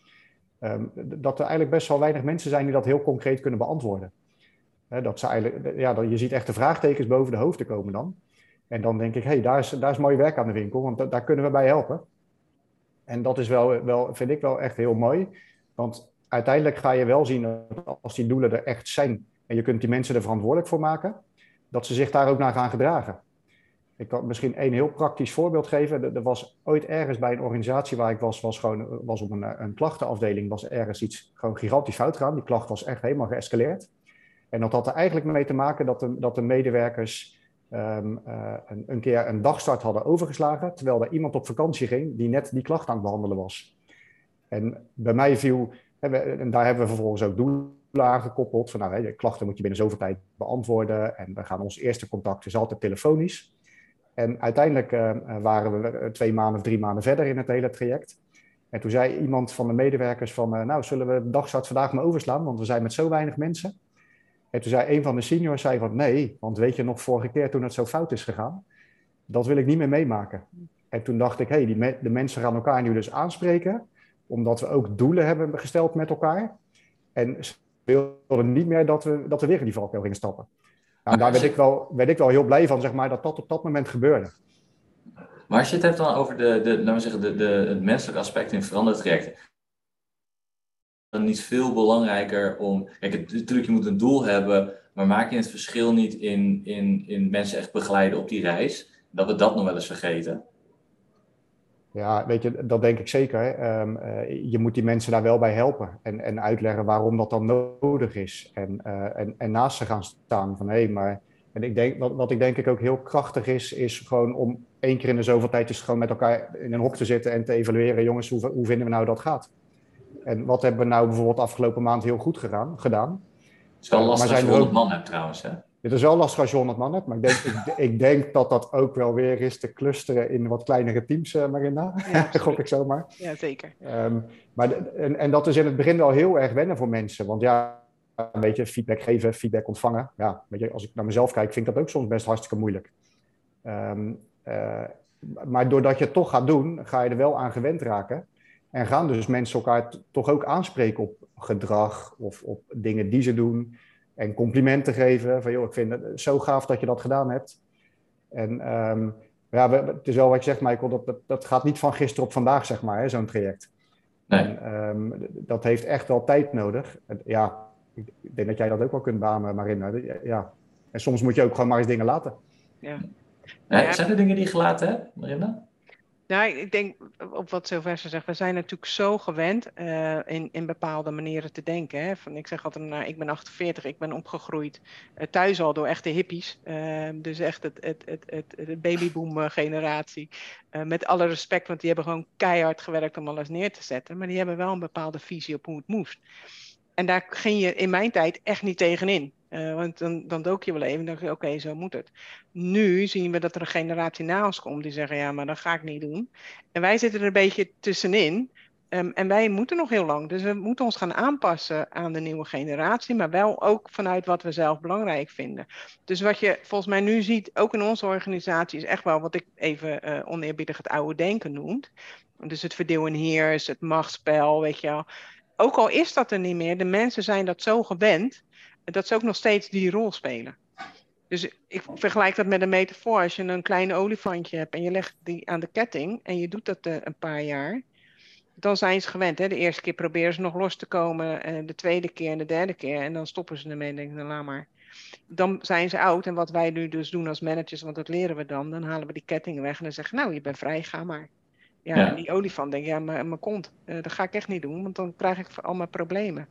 Um, dat er eigenlijk best wel weinig mensen zijn die dat heel concreet kunnen beantwoorden. Hè, dat ze eigenlijk, ja, je ziet echt de vraagtekens boven de hoofden komen dan. En dan denk ik, hé, hey, daar, is, daar is mooi werk aan de winkel, want daar kunnen we bij helpen. En dat is wel, wel, vind ik wel echt heel mooi. Want uiteindelijk ga je wel zien dat als die doelen er echt zijn en je kunt die mensen er verantwoordelijk voor maken, dat ze zich daar ook naar gaan gedragen. Ik kan misschien één heel praktisch voorbeeld geven. Er was ooit ergens bij een organisatie waar ik was, was, gewoon, was op een, een klachtenafdeling, was ergens iets gewoon gigantisch fout gegaan. Die klacht was echt helemaal geëscaleerd. En dat had er eigenlijk mee te maken dat de, dat de medewerkers um, uh, een, een, keer een dagstart hadden overgeslagen, terwijl er iemand op vakantie ging die net die klacht aan het behandelen was. En bij mij viel, en daar hebben we vervolgens ook doelen aangekoppeld, van nou, klachten moet je binnen zoveel tijd beantwoorden en we gaan ons eerste contact is altijd telefonisch. En uiteindelijk uh, waren we twee maanden of drie maanden verder in het hele traject. En toen zei iemand van de medewerkers van, nou, zullen we de dagstart vandaag maar overslaan, want we zijn met zo weinig mensen. En toen zei een van de seniors zei van, nee, want weet je nog vorige keer toen het zo fout is gegaan? Dat wil ik niet meer meemaken. En toen dacht ik, hé, hey, me de mensen gaan elkaar nu dus aanspreken, omdat we ook doelen hebben gesteld met elkaar. En ze wilden niet meer dat we, dat we weer in die valkuil gingen stappen. Nou, daar werd ik, wel, werd ik wel heel blij van, zeg maar, dat dat op dat moment gebeurde. Maar als je het hebt dan over de, de, laten we zeggen, de, de, het menselijke aspect in verandertrajecten, dan niet veel belangrijker om. Kijk, het, natuurlijk, je moet een doel hebben, maar maak je het verschil niet in, in, in mensen echt begeleiden op die reis? Dat we dat nog wel eens vergeten. Ja, weet je, dat denk ik zeker. Um, uh, je moet die mensen daar wel bij helpen en, en uitleggen waarom dat dan nodig is. En, uh, en, en naast ze gaan staan van hé, hey, maar. En ik denk, wat, wat ik denk ik ook heel krachtig is, is gewoon om één keer in de zoveel tijd eens gewoon met elkaar in een hok te zitten en te evalueren, jongens, hoe, hoe vinden we nou dat gaat? En wat hebben we nou bijvoorbeeld afgelopen maand heel goed gedaan? gedaan? Het is wel lastig als je 100 man hebt trouwens, hè? Het is wel lastig als je 100 man hebt, maar ik denk, ik, ik, denk dat dat ook wel weer is te clusteren in wat kleinere teams, uh, Marina. Ja, Gok ik zomaar. Ja, zeker. Um, maar de, en, en dat is in het begin wel heel erg wennen voor mensen. Want ja, weet je, feedback geven, feedback ontvangen. Ja, weet je, als ik naar mezelf kijk, vind ik dat ook soms best hartstikke moeilijk. Um, uh, maar doordat je het toch gaat doen, ga je er wel aan gewend raken. En gaan dus mensen elkaar toch ook aanspreken op gedrag of op dingen die ze doen. En complimenten geven. Van joh, ik vind het zo gaaf dat je dat gedaan hebt. En um, ja, het is wel wat je zegt, Michael, dat, dat, dat gaat niet van gisteren op vandaag, zeg maar, zo'n traject. Nee. En, um, dat heeft echt wel tijd nodig. Ja, ik denk dat jij dat ook wel kunt beamen, Marina. Ja. En soms moet je ook gewoon maar eens dingen laten. Ja. ja zijn er dingen die je gelaten hebt, Marina? Nou, ik denk op wat Sylvester zegt, we zijn natuurlijk zo gewend uh, in, in bepaalde manieren te denken. Hè? Van, ik zeg altijd, nou, ik ben 48, ik ben opgegroeid uh, thuis al door echte hippies. Uh, dus echt het, het, het, het, babyboom generatie. met alle respect, want die hebben gewoon keihard gewerkt om alles neer te zetten. Maar die hebben wel een bepaalde visie op hoe het moest. En daar ging je in mijn tijd echt niet tegenin. Uh, want dan, dan dook je wel even en dacht je, oké, zo moet het. Nu zien we dat er een generatie na ons komt die zeggen, ja, maar dat ga ik niet doen. En wij zitten er een beetje tussenin. Um, en wij moeten nog heel lang. Dus we moeten ons gaan aanpassen aan de nieuwe generatie, maar wel ook vanuit wat we zelf belangrijk vinden. Dus wat je volgens mij nu ziet, ook in onze organisatie, is echt wel wat ik even uh, oneerbiedig het oude denken noemt. Dus het verdeel en heers, het machtsspel, weet je wel. Ook al is dat er niet meer, de mensen zijn dat zo gewend dat ze ook nog steeds die rol spelen. Dus ik vergelijk dat met een metafoor. Als je een klein olifantje hebt en je legt die aan de ketting en je doet dat uh, een paar jaar, dan zijn ze gewend. Hè? De eerste keer proberen ze nog los te komen, en de tweede keer en de derde keer en dan stoppen ze ermee en denken, nou laat maar. Dan zijn ze oud en wat wij nu dus doen als managers, want dat leren we dan, dan halen we die ketting weg en dan zeggen nou je bent vrij, ga maar. Ja, ja. En die olifant denkt, ja, mijn kont, uh, dat ga ik echt niet doen, want dan krijg ik allemaal problemen.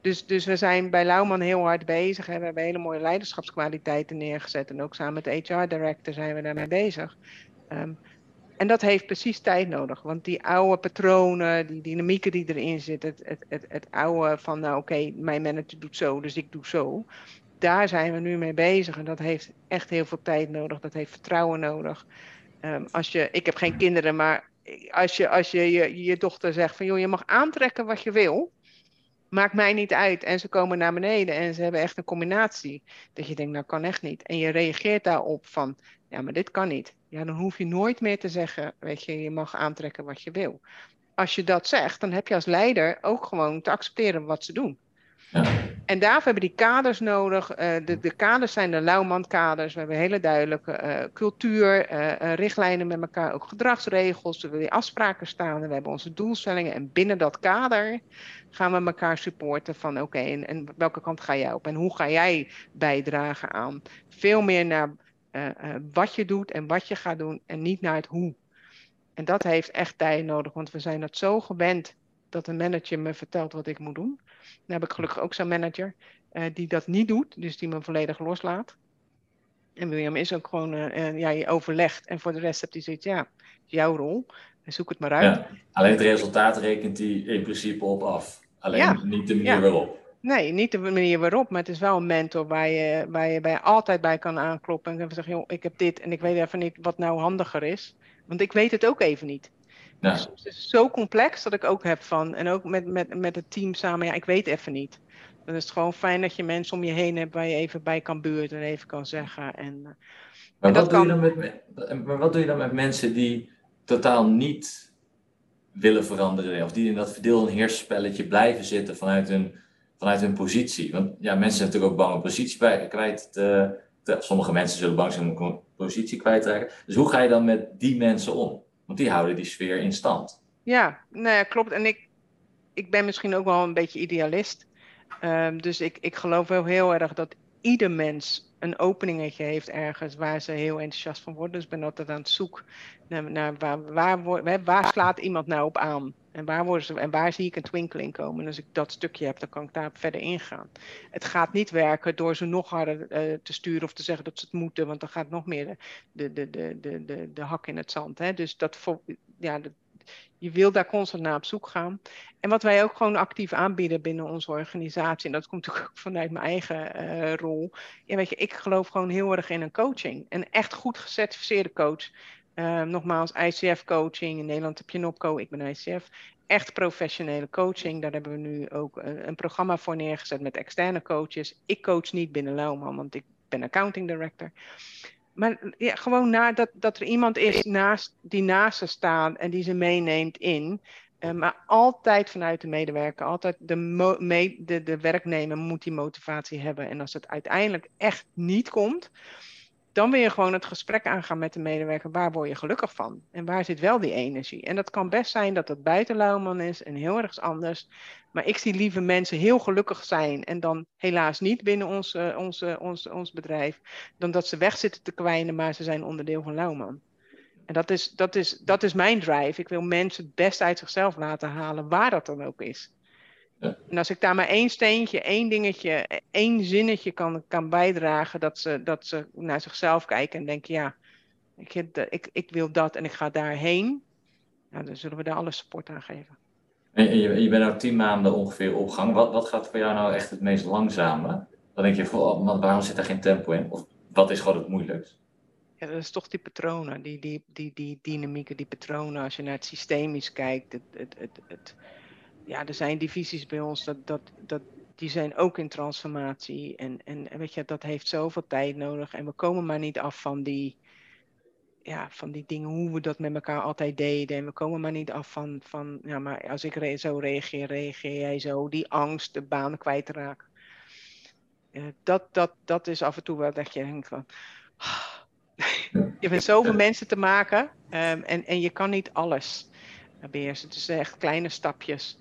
Dus, dus we zijn bij Lauwman heel hard bezig. Hè. We hebben hele mooie leiderschapskwaliteiten neergezet. En ook samen met de HR-director zijn we daarmee bezig. Um, en dat heeft precies tijd nodig. Want die oude patronen, die dynamieken die erin zitten, het, het, het, oude van, nou oké, mijn manager doet zo, dus ik doe zo. Daar zijn we nu mee bezig. En dat heeft echt heel veel tijd nodig. Dat heeft vertrouwen nodig. Um, als je, ik heb geen kinderen, maar als je, als je, je je dochter zegt van, joh, je mag aantrekken wat je wil maakt mij niet uit. En ze komen naar beneden en ze hebben echt een combinatie. Dat je denkt, nou kan echt niet. En je reageert daarop van, ja, maar dit kan niet. Ja, dan hoef je nooit meer te zeggen, weet je, je mag aantrekken wat je wil. Als je dat zegt, dan heb je als leider ook gewoon te accepteren wat ze doen. Ja. En daarvoor hebben die kaders nodig. Uh, de, de, kaders zijn de Lauwman-kaders. We hebben hele duidelijke uh, cultuur, uh, richtlijnen met elkaar, ook gedragsregels. We willen afspraken staan. We hebben onze doelstellingen. En binnen dat kader gaan we elkaar supporten van oké, en, en, welke kant ga jij op? En hoe ga jij bijdragen aan? Veel meer naar wat je doet en wat je gaat doen en niet naar het hoe. En dat heeft echt tijd nodig, want we zijn het zo gewend dat een manager me vertelt wat ik moet doen. Dan heb ik gelukkig ook zo'n manager uh, die dat niet doet, dus die me volledig loslaat. En William is ook gewoon, uh, ja, je overlegt. En voor de rest hebt hij zoiets, ja, jouw rol. Zoek het maar uit. Ja, alleen het resultaat rekent hij in principe op af. Alleen ja, niet de manier ja. waarop. Nee, niet de manier waarop, maar het is wel een mentor waar je, waar je bij altijd bij kan aankloppen. En zeggen, joh, ik heb dit en ik weet even niet wat nou handiger is. Want ik weet het ook even niet. Ja. Dus het is zo complex dat ik ook heb van, en ook met, met, met het team samen, ja, ik weet even niet. Dan is het gewoon fijn dat je mensen om je heen hebt waar je even bij kan buurten en even kan zeggen. En, maar, en wat doe kan... je dan met, maar wat doe je dan met mensen die totaal niet willen veranderen of die in dat verdeel- en heersspelletje blijven zitten vanuit hun, vanuit hun positie? Want ja, mensen zijn natuurlijk ook bang om positie bij, kwijt te, te, Sommige mensen zullen bang zijn om een positie kwijt te raken. Dus hoe ga je dan met die mensen om? Want die houden die sfeer in stand. Ja, nou klopt. En ik, ik ben misschien ook wel een beetje idealist. Um, dus ik, ik geloof wel heel erg dat ieder mens een openingetje heeft ergens waar ze heel enthousiast van worden. Dus ik ben altijd aan het zoeken naar, naar waar, waar, waar, slaat iemand nou op aan? En waar, worden ze, en waar zie ik een twinkeling komen? En als ik dat stukje heb, dan kan ik daar verder ingaan. Het gaat niet werken door ze nog harder uh, te sturen of te zeggen dat ze het moeten, want dan gaat nog meer de, de, de, de, de, de hak in het zand. Hè? Dus dat, ja, je wil daar constant naar op zoek gaan. En wat wij ook gewoon actief aanbieden binnen onze organisatie, en dat komt natuurlijk ook vanuit mijn eigen uh, rol. Ja, weet je, ik geloof gewoon heel erg in een coaching. Een echt goed gecertificeerde coach. Uh, nogmaals, ICF-coaching. In Nederland heb je NOPCO, ik ben ICF. Echt professionele coaching. Daar hebben we nu ook een, een programma voor neergezet met externe coaches. Ik coach niet binnen Lauwman, want ik ben accounting director. Maar gewoon na, dat, dat er iemand is naast, die naast ze staat en die ze meeneemt in. Uh, maar altijd vanuit de medewerker, altijd de, de, de werknemer moet die motivatie hebben. En als het uiteindelijk echt niet komt, dan wil je gewoon het gesprek aangaan met de medewerker. Waar word je gelukkig van? En waar zit wel die energie? En dat kan best zijn dat het buiten Lauwman is en heel erg anders. Maar ik zie liever mensen heel gelukkig zijn en dan helaas niet binnen ons, uh, onze, ons, ons bedrijf, dan dat ze wegzitten te kwijnen, maar ze zijn onderdeel van Lauwman. En dat is, dat, is, dat is mijn drive. Ik wil mensen het best uit zichzelf laten halen, waar dat dan ook is. En als ik daar maar één steentje, één dingetje, één zinnetje kan, kan bijdragen, dat ze, dat ze naar zichzelf kijken en denken, ja, ik, ik, ik wil dat en ik ga daarheen, nou, dan zullen we daar alle support aan geven. En je, je bent nou tien maanden ongeveer op gang. Wat, wat gaat voor jou nou echt het meest langzame? dan denk je, waarom zit er geen tempo in? Of wat is gewoon het moeilijkst? Ja, dat is toch die patronen, die, die, die, die dynamieken, die patronen. Als je naar het systemisch kijkt, het, het, het, het, ja, er zijn divisies bij ons, dat, dat, dat, die zijn ook in transformatie. En, en weet je, dat heeft zoveel tijd nodig. En we komen maar niet af van die, ja, van die dingen, hoe we dat met elkaar altijd deden. En we komen maar niet af van, van ja, maar als ik zo reageer, reageer jij zo. Die angst, de baan kwijtraken. Uh, dat, dat, dat is af en toe wel dat je denkt van... je hebt zoveel mensen te maken um, en, en je kan niet alles beheersen. Het is echt kleine stapjes.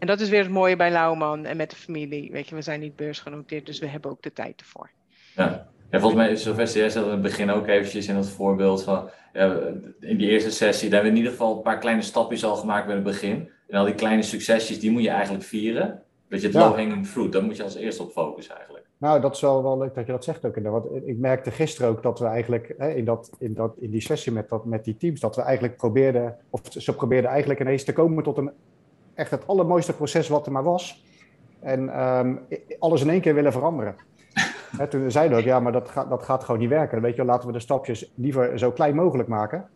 En dat is weer het mooie bij Lauwman en met de familie. Weet je, we zijn niet beursgenoteerd, dus we hebben ook de tijd ervoor. Ja, ja volgens mij is Sylvester, jij zat in het begin ook eventjes in het voorbeeld van... Ja, in die eerste sessie, daar hebben we in ieder geval een paar kleine stapjes al gemaakt bij het begin. En al die kleine succesjes, die moet je eigenlijk vieren. Dat je het ja. low-hanging fruit, daar moet je als eerste op focussen eigenlijk. Nou, dat is wel, wel leuk dat je dat zegt ook. Want ik merkte gisteren ook dat we eigenlijk hè, in, dat, in, dat, in die sessie met, dat, met die teams, dat we eigenlijk probeerden, of ze probeerden eigenlijk ineens te komen tot een echt het allermooiste proces wat er maar was. En um, alles in één keer willen veranderen. Toen zeiden we ook, ja, maar dat gaat, dat gaat gewoon niet werken. Weet je, laten we de stapjes liever zo klein mogelijk maken.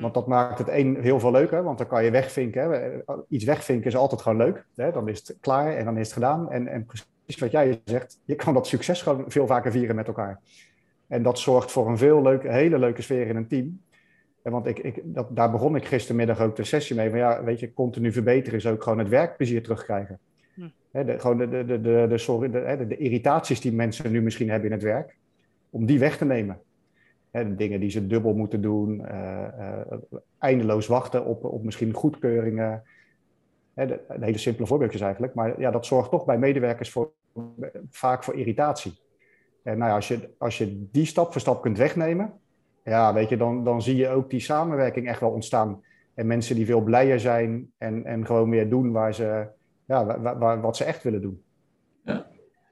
Want dat maakt het één heel veel leuker, want dan kan je wegvinken. Hè. Iets wegvinken is altijd gewoon leuk. Hè. Dan is het klaar en dan is het gedaan. En, en precies wat jij zegt, je kan dat succes gewoon veel vaker vieren met elkaar. En dat zorgt voor een veel leuke, hele leuke sfeer in een team. Want ik, ik, dat, daar begon ik gistermiddag ook de sessie mee. Van ja, weet je, continu verbeteren is ook gewoon het werkplezier terugkrijgen. Hm. de, gewoon de, de, de, de, sorry, de, de, irritaties die mensen nu misschien hebben in het werk, om die weg te nemen. de dingen die ze dubbel moeten doen, uh, uh, eindeloos wachten op, op misschien goedkeuringen. de, hele simpele voorbeeldjes eigenlijk. Maar ja, dat zorgt toch bij medewerkers voor, vaak voor irritatie. En nou ja, als, je, als je die stap voor stap kunt wegnemen, ja, weet je, dan, dan zie je ook die samenwerking echt wel ontstaan. En mensen die veel blijer zijn en, en gewoon meer doen waar ze, ja, waar, waar, wat ze echt willen doen. Ja.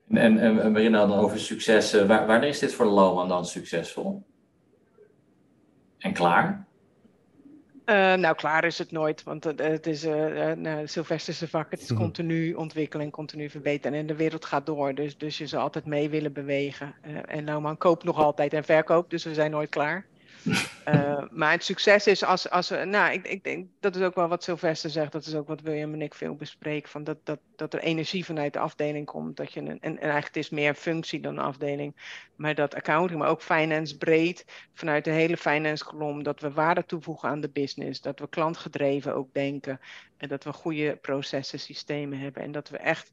En, en, en waarin dan over succes, uh, waar, wanneer is dit voor Loman dan succesvol? En klaar? Uh, nou, klaar is het nooit, want het, het is uh, nou, Sylvesterse vak. Het is mhm. continu ontwikkelen en continu verbeteren. En de wereld gaat door, dus, dus je zal altijd mee willen bewegen. En Lauwman koopt nog altijd en verkoopt, dus we zijn nooit klaar. Uh, maar het succes is als, als we, nou, ik, ik denk, dat is ook wel wat Sylvester zegt, dat is ook wat William en ik veel bespreken, van dat, dat, dat er energie vanuit de afdeling komt, dat je een, en, en eigenlijk het is meer functie dan afdeling, maar dat accounting, maar ook finance breed, vanuit de hele finance kolom, dat we waarde toevoegen aan de business, dat we klantgedreven ook denken, en dat we goede processen, systemen hebben, en dat we echt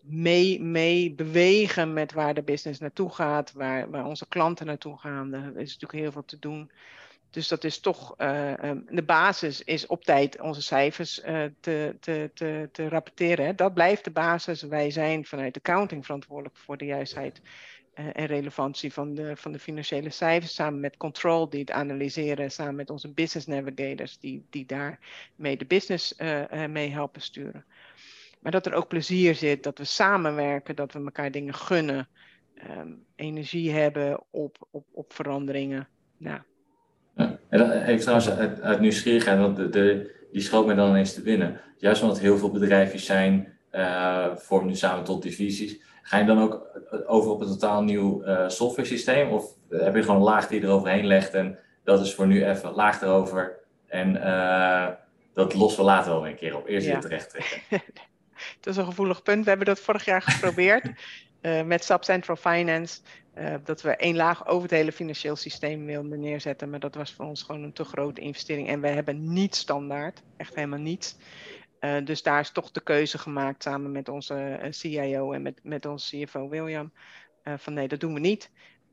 mee, mee bewegen met waar de business naartoe gaat, waar, waar onze klanten naartoe gaan. Er is natuurlijk heel veel te doen. Dus dat is toch, uh, de basis is op tijd onze cijfers uh, te, te, te, te rapporteren. Dat blijft de basis. Wij zijn vanuit accounting verantwoordelijk voor de juistheid uh, en relevantie van de, van de financiële cijfers. Samen met Control die het analyseren. Samen met onze business navigators die, die daar mee de business mee helpen sturen. Maar dat er ook plezier zit, dat we samenwerken, dat we elkaar dingen gunnen, um, energie hebben op, op, op veranderingen. Ja. ja. En even trouwens uit, uit nieuwsgierigheid, want de, de, die schoot me dan eens te binnen. Juist omdat heel veel bedrijfjes zijn, uh, vormen nu samen tot divisies. Ga je dan ook over op een totaal nieuw uh, software systeem? Of heb je gewoon een laag die je eroverheen legt en dat is voor nu even laag erover en uh, dat lossen we later wel een keer op. Eerst ja. weer terecht trekken. dat is een gevoelig punt. We hebben dat vorig jaar geprobeerd uh, met SAP Central Finance. Uh, dat we één laag over het hele financieel systeem wilden neerzetten. Maar dat was voor ons gewoon een te grote investering. En we hebben niet standaard, echt helemaal niets. Uh, dus daar is toch de keuze gemaakt samen met onze CIO en met, met onze CFO William. van nee, dat doen we niet.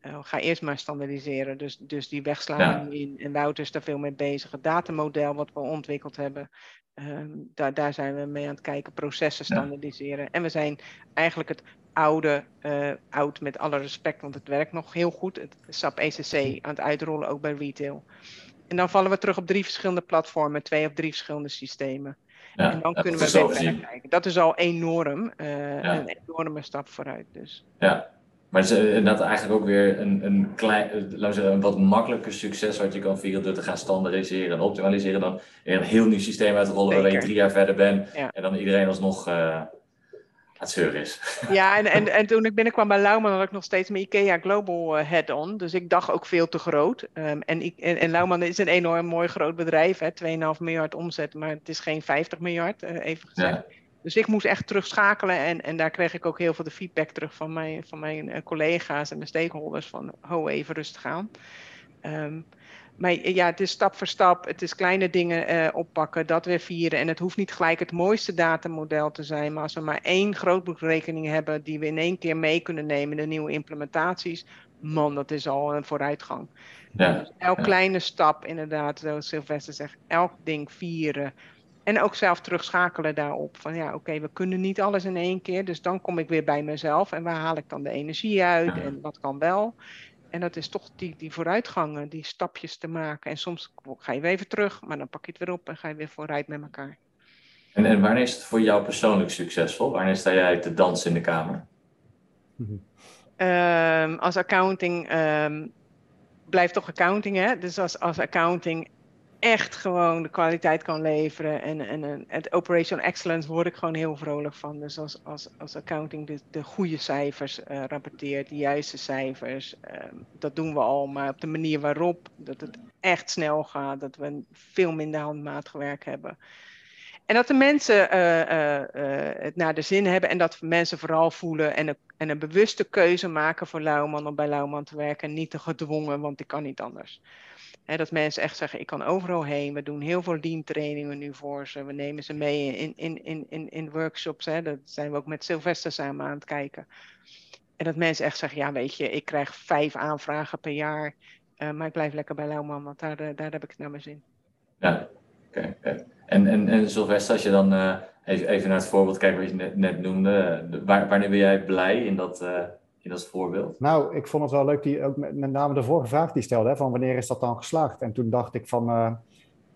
Uh, ga eerst maar standaardiseren. Dus, dus die wegslaan ja. in. En Wouter is daar veel mee bezig. Het datamodel wat we ontwikkeld hebben. Um, daar, daar zijn we mee aan het kijken. Processen standaardiseren. Ja. En we zijn eigenlijk het oude, uh, oud met alle respect, want het werkt nog heel goed. Het SAP ECC aan het uitrollen, ook bij retail. En dan vallen we terug op drie verschillende platformen, twee of drie verschillende systemen. Ja, en dan kunnen we weer verder kijken. Dat is al enorm, uh, een enorme stap vooruit. Dus. Ja, maar het is eh, inderdaad eigenlijk ook weer een, een, klein, eh, laten we zeggen, een wat makkelijker succes wat je kan vieren door te gaan standaardiseren en optimaliseren dan een heel nieuw systeem uit te rollen waar je drie jaar verder bent en dan iedereen alsnog uh, het zeuren is. Ja, en, en, en toen ik binnenkwam bij Lauwman had ik nog steeds mijn IKEA Global uh, head-on. Dus ik dacht ook veel te groot. Um, en, en, en Lauwman is een enorm mooi groot bedrijf. 2,5 miljard omzet, maar het is geen 50 miljard, uh, even gezegd. Ja. Dus ik moest echt terugschakelen en, en daar kreeg ik ook heel veel de feedback terug van mijn, van mijn uh, collega's en mijn stakeholders van ho, even rustig aan. Um, maar ja, het is stap voor stap. Het is kleine dingen uh, oppakken, dat weer vieren. En het hoeft niet gelijk het mooiste datamodel te zijn. Maar als we maar één grootboekrekening hebben die we in één keer mee kunnen nemen, de nieuwe implementaties, man, dat is al een vooruitgang. Ja, dus elk kleine stap, inderdaad, zoals Sylvester zegt, elk ding vieren. En ook zelf terugschakelen daarop. Van ja, oké, we kunnen niet alles in één keer. Dus dan kom ik weer bij mezelf. En waar haal ik dan de energie uit? En wat kan wel? En dat is toch die, die vooruitgangen, die stapjes te maken. En soms ga je weer even terug, maar dan pak je het weer op en ga je weer vooruit met elkaar. En, en wanneer is het voor jou persoonlijk succesvol? Wanneer sta jij te dansen in de kamer? Um, als accounting um, blijft toch accounting, hè? Dus als, als accounting echt gewoon de kwaliteit kan leveren. En, en, en het operational excellence word ik gewoon heel vrolijk van. Dus als, als, als accounting de, de goede cijfers uh, rapporteert, de juiste cijfers, uh, dat doen we al. Maar op de manier waarop, dat het echt snel gaat, dat we veel minder handmatig werk hebben. En dat de mensen uh, het naar de zin hebben en dat mensen vooral voelen en een, en een bewuste keuze maken voor Lauwman om bij Lauwman te werken. En niet te gedwongen, want ik kan niet anders dat mensen echt zeggen, ik kan overal heen. We doen heel veel lean trainingen nu voor ze. We nemen ze mee in, in, in, in, in workshops. Hè. Dat zijn we ook met Sylvester samen aan het kijken. En dat mensen echt zeggen, ja weet je, ik krijg vijf aanvragen per jaar. Uh, maar ik blijf lekker bij Lauwman, want daar, eh, daar heb ik het naar mijn zin. Ja, oké. En, en, en Sylvester, als je dan uh, even, even naar het voorbeeld kijkt wat je net, net noemde. Waar, wanneer ben jij blij in dat in dat voorbeeld? Nou, ik vond het wel leuk, die, ook met, met name de vorige vraag die stelde, hè, van wanneer is dat dan geslaagd? En toen dacht ik van, uh,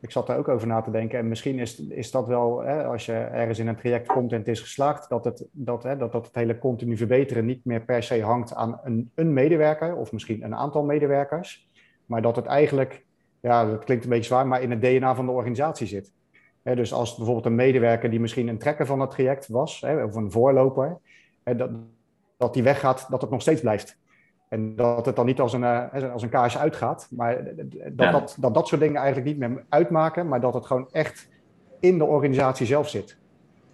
ik zat daar ook over na te denken. En misschien is, is dat wel, hè, als je ergens in een traject komt en het is geslaagd, dat het, dat, hè, dat, dat het hele continu verbeteren niet meer per se hangt aan een, een medewerker of misschien een aantal medewerkers. Maar dat het eigenlijk, ja, dat klinkt een beetje zwaar, maar in het DNA van de organisatie zit. dus als bijvoorbeeld een medewerker die misschien een trekker van het traject was, of een voorloper, dat, dat die weggaat, dat het nog steeds blijft. En dat het dan niet als een, uh, als een kaars uitgaat, maar dat, dat, dat dat soort dingen eigenlijk niet meer uitmaken, maar dat het gewoon echt in de organisatie zelf zit.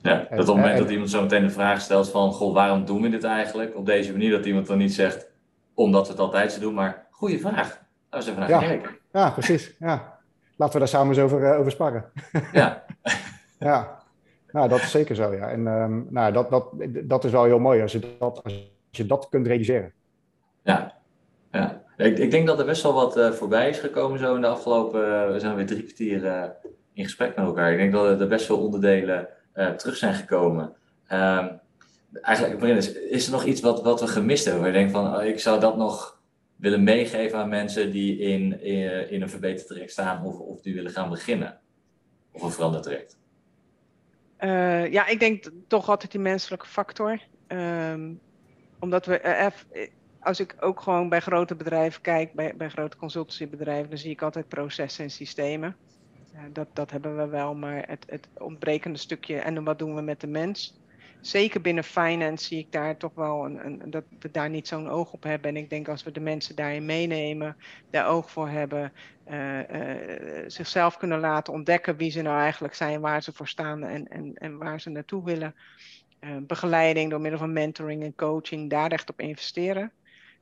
Ja, dat op het moment dat iemand zo meteen de vraag stelt van, goh, waarom doen we dit eigenlijk op deze manier, dat iemand dan niet zegt, omdat we het altijd zo doen, maar goede vraag. Laten we eens even naar ja. kijken. Ja, precies. Ja. Laten we daar samen eens over, uh, over sparren. Ja. ja. Nou, dat is zeker zo, ja. En um, nou, dat, dat, dat is wel heel mooi als je dat, als je dat kunt realiseren. Ja, ja. Ik, ik denk dat er best wel wat uh, voorbij is gekomen zo in de afgelopen... Uh, we zijn weer drie kwartier uh, in gesprek met elkaar. Ik denk dat er best veel onderdelen terug zijn gekomen. Um, eigenlijk, is, is er nog iets wat, wat we gemist hebben? Waar je denkt van, oh, ik zou dat nog willen meegeven aan mensen die in, in, in een verbeterd traject staan of, of die willen gaan beginnen? Of een veranderd traject? Uh, ja, ik denk toch altijd die menselijke factor. Um, omdat we, uh, als ik ook gewoon bij grote bedrijven kijk, bij, bij grote consultancybedrijven, dan zie ik altijd processen en systemen. Dat, dat hebben we wel, maar het, het ontbrekende stukje en wat doen we met de mens? Zeker binnen finance zie ik daar toch wel een, een, dat we daar niet zo'n oog op hebben. En ik denk als we de mensen daarin meenemen, daar oog voor hebben, uh, uh, zichzelf kunnen laten ontdekken wie ze nou eigenlijk zijn, waar ze voor staan en, en, en waar ze naartoe willen. Uh, begeleiding door middel van mentoring en coaching, daar echt op investeren.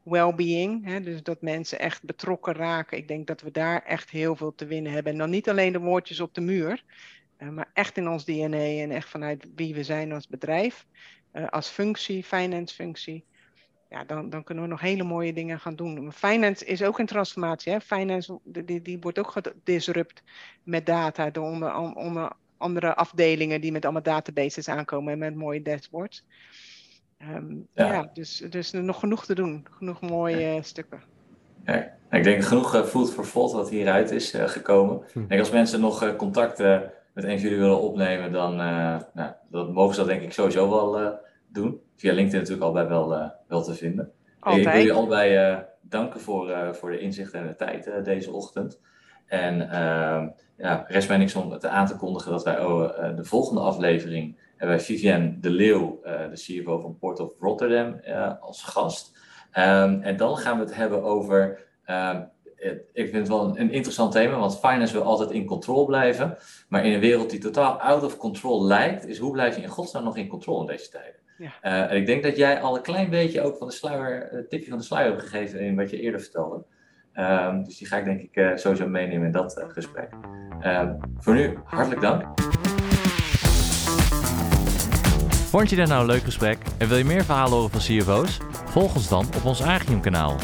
Well-being, dus dat mensen echt betrokken raken. Ik denk dat we daar echt heel veel te winnen hebben. En dan niet alleen de woordjes op de muur, maar echt in ons DNA en echt vanuit wie we zijn als bedrijf, uh, als functie, finance functie. Ja, dan, dan kunnen we nog hele mooie dingen gaan doen. Finance is ook een transformatie. Hè? Finance die, die wordt ook gedisrupt met data door onder, onder andere afdelingen die met allemaal databases aankomen en met mooie dashboards. Um, ja. ja, dus, dus nog genoeg te doen. Genoeg mooie ja. stukken. Ja, ik denk genoeg uh, food for thought wat hieruit is uh, gekomen. Hm. Ik denk als mensen nog uh, contact met een van jullie willen opnemen, dan nou, dat mogen ze dat denk ik sowieso wel doen. Via LinkedIn natuurlijk al wel, wel te vinden. Altijd. Ik wil jullie allebei danken voor, voor de inzichten en de tijd deze ochtend. En ehm, ja, rest mij niks om het aan te kondigen dat wij oh, de volgende aflevering hebben wij Vivienne de Leeuw, de CFO van Port of Rotterdam, als gast. Ehm, en dan gaan we het hebben over ehm, ik vind het wel een, interessant thema, want finance wil altijd in control blijven. Maar in een wereld die totaal out of control lijkt, is hoe blijf je in godsnaam nog in control in deze tijden? Ja. Uh, en ik denk dat jij al een klein beetje ook van de sluier, een tipje van de sluier hebt gegeven in wat je eerder vertelde. Um, dus die ga ik denk ik uh, sowieso meenemen in dat uh, gesprek. Um, voor nu, hartelijk dank. Vond je dit nou een leuk gesprek en wil je meer verhalen horen van CFO's? Volg ons dan op ons Agium kanaal.